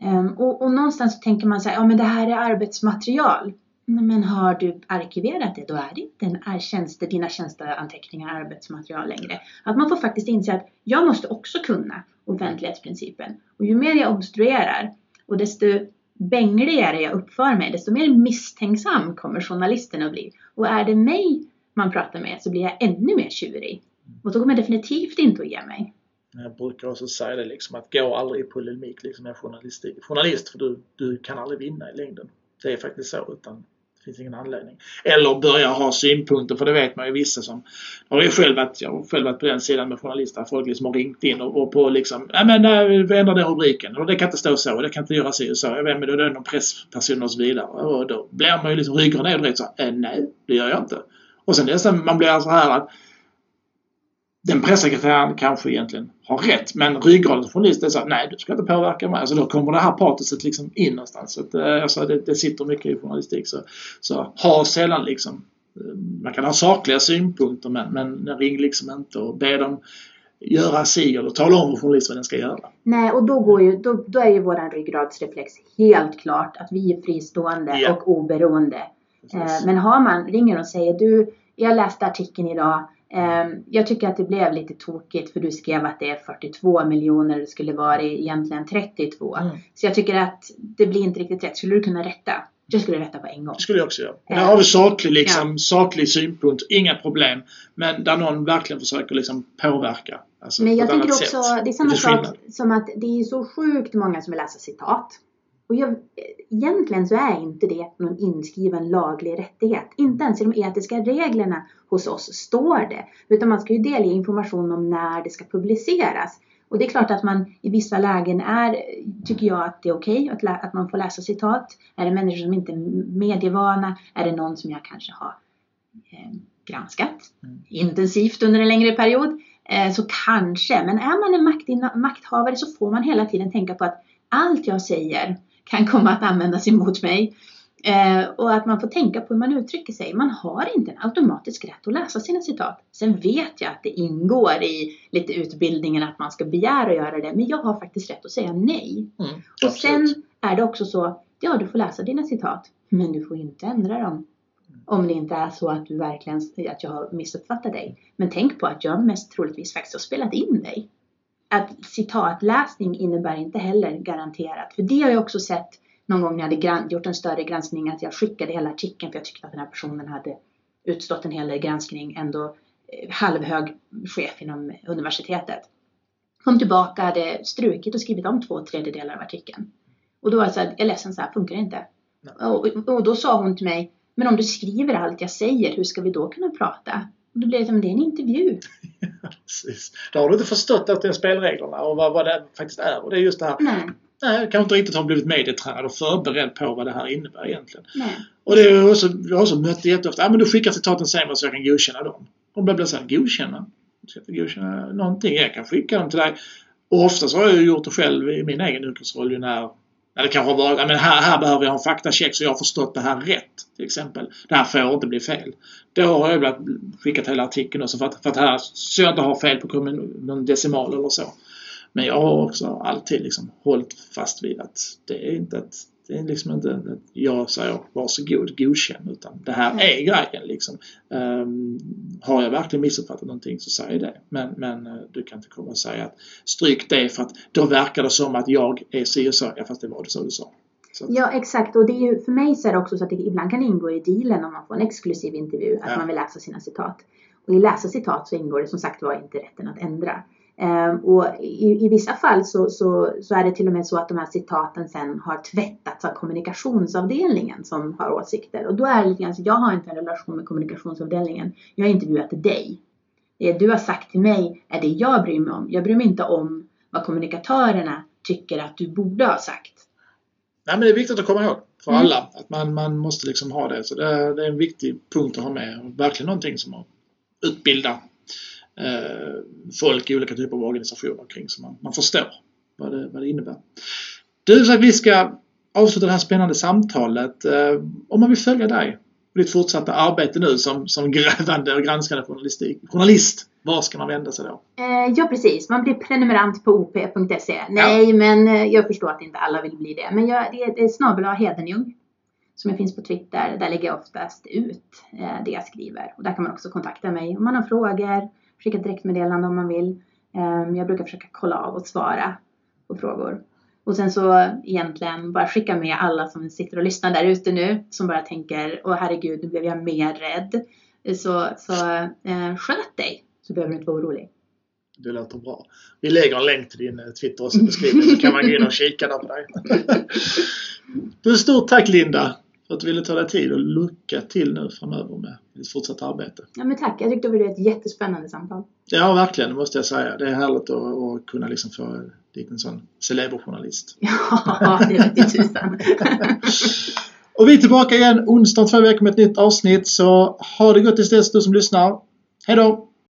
Ehm, och, och någonstans så tänker man så här, ja men det här är arbetsmaterial. Men har du arkiverat det, då är det inte en tjänste, dina tjänsteanteckningar arbetsmaterial längre. Att man får faktiskt inse att jag måste också kunna offentlighetsprincipen. Och ju mer jag obstruerar och desto bängligare jag uppför mig, desto mer misstänksam kommer journalisten att bli. Och är det mig man pratar med så blir jag ännu mer tjurig. Och då kommer jag definitivt inte att ge mig. Jag brukar också säga det liksom att gå aldrig i polemik liksom med journalistik. journalist för du, du kan aldrig vinna i längden. Det är faktiskt så. Utan finns ingen anledning. Eller börja ha synpunkter, för det vet man ju vissa som... Har jag, själv varit, jag har själv varit på den sidan med journalister. Folk liksom har ringt in och, och på liksom... Nej men vi ändrar den rubriken. Och det kan inte stå så. Och det kan inte göra så och så. Jag vet men då är det någon pressperson och så vidare. Och då blir man ju liksom ryggen ner och så äh, nej, det gör jag inte. Och sen nästan man blir så här att den pressekreteraren kanske egentligen har rätt men ryggraden journalist är så nej du ska inte påverka mig. Alltså då kommer det här patoset liksom in någonstans. Så att, eh, alltså, det, det sitter mycket i journalistik. Så, så ha sällan liksom eh, man kan ha sakliga synpunkter men, men ring liksom inte och be dem göra si eller tala om för journalisten vad den ska göra. Nej, och då, går ju, då, då är ju våran ryggradsreflex helt klart att vi är fristående ja. och oberoende. Eh, men har man, ringer och säger du, jag läste artikeln idag jag tycker att det blev lite tokigt för du skrev att det är 42 miljoner det skulle vara egentligen 32. Mm. Så jag tycker att det blir inte riktigt rätt. Skulle du kunna rätta? Jag skulle rätta på en gång. Det skulle jag också göra. Och där har vi saklig, liksom, ja. saklig synpunkt, inga problem. Men där någon verkligen försöker liksom påverka. Alltså, Men jag tänker också, sätt. det är samma sak som att det är så sjukt många som vill läsa citat. Och jag, egentligen så är inte det någon inskriven laglig rättighet. Inte ens i de etiska reglerna hos oss står det. Utan man ska ju delge information om när det ska publiceras. Och det är klart att man i vissa lägen är, tycker jag att det är okej okay att, att man får läsa citat. Är det människor som inte är medievana? Är det någon som jag kanske har eh, granskat mm. intensivt under en längre period? Eh, så kanske, men är man en makt, makthavare så får man hela tiden tänka på att allt jag säger kan komma att användas emot mig. Eh, och att man får tänka på hur man uttrycker sig. Man har inte en automatisk rätt att läsa sina citat. Sen vet jag att det ingår i lite utbildningen att man ska begära att göra det. Men jag har faktiskt rätt att säga nej. Mm, och sen är det också så, ja du får läsa dina citat. Men du får inte ändra dem. Om det inte är så att du verkligen, att jag har missuppfattat dig. Men tänk på att jag mest troligtvis faktiskt har spelat in dig att citatläsning innebär inte heller garanterat. För det har jag också sett någon gång när jag hade gjort en större granskning att jag skickade hela artikeln för jag tyckte att den här personen hade utstått en hel del granskning, ändå eh, halvhög chef inom universitetet. Kom tillbaka, hade strukit och skrivit om två tredjedelar av artikeln. Och då var jag så här, jag är ledsen, så här funkar det inte. Och, och, då sa hon till mig, men om du skriver allt jag säger, hur ska vi då kunna prata? Och då blev det som, det är en intervju. Precis. Då har du inte förstått att det är spelreglerna och vad, vad det faktiskt är. Och det är just det här. Nej. Nej, kanske inte riktigt har blivit medietränad och förberedd på vad det här innebär egentligen. Nej. Och det är också, jag har också mött jätteofta, ja men du skickar citaten sen så jag kan godkänna dem. Och då blir det såhär, godkänna? Ska jag godkänna någonting? Jag kan skicka dem till dig. Och oftast har jag gjort det själv i min egen yrkesroll när eller kanske bara, men här, här behöver jag en faktacheck så jag har förstått det här rätt. Till exempel. Det här får inte bli fel. Då har jag ibland skickat hela artikeln också för att, för att här, så jag inte har fel på någon decimal eller så. Men jag har också alltid liksom hållit fast vid att det är inte ett det är liksom inte att jag säger varsågod, godkänn, utan det här är grejen liksom. Um, har jag verkligen missuppfattat någonting så säg det. Men, men uh, du kan inte komma och säga att stryk det för att då verkar det som att jag är si och så. Ja, fast det var det så du sa. Så. Ja exakt och det är ju, för mig så är det också så att det ibland kan ingå i dealen om man får en exklusiv intervju att ja. man vill läsa sina citat. Och i läsa citat så ingår det som sagt var inte rätten att ändra. Um, och i, i, vissa fall så, så, så, är det till och med så att de här citaten sen har tvättats av kommunikationsavdelningen som har åsikter. Och då är det lite grann så jag har inte en relation med kommunikationsavdelningen. Jag har intervjuat dig. Det du har sagt till mig är det jag bryr mig om. Jag bryr mig inte om vad kommunikatörerna tycker att du borde ha sagt. Nej, men det är viktigt att komma ihåg för mm. alla att man, man måste liksom ha det. Så det är, det är en viktig punkt att ha med verkligen någonting som att utbilda folk i olika typer av organisationer kring så man, man förstår vad det, vad det innebär. Du, så att vi ska avsluta det här spännande samtalet. Eh, om man vill följa dig och ditt fortsatta arbete nu som, som grävande och granskande journalistik, journalist, var ska man vända sig då? Eh, ja precis, man blir prenumerant på op.se. Nej, ja. men eh, jag förstår att inte alla vill bli det. Men jag, det är snabel Hedenjung som jag finns på Twitter. Där lägger jag oftast ut eh, det jag skriver. Och där kan man också kontakta mig om man har frågor skicka direktmeddelande om man vill. Ehm, jag brukar försöka kolla av och svara på frågor. Och sen så egentligen bara skicka med alla som sitter och lyssnar där ute nu som bara tänker åh herregud nu blev jag mer rädd. Så, så eh, sköt dig så behöver du inte vara orolig. Det låter bra. Vi lägger en länk till din eh, Twitter också i beskrivningen så kan man gå in och kika där på dig. Du, stort tack Linda! För att du ville ta dig tid och lycka till nu framöver med ditt fortsatta arbete. Ja men tack, jag tyckte det var ett jättespännande samtal. Ja verkligen, det måste jag säga. Det är härligt att, att kunna liksom få dit en sån celeberjournalist. Ja, det rätt tusan. och vi är tillbaka igen onsdag om två veckor med ett nytt avsnitt så ha det gott tills dess du som lyssnar. Hejdå!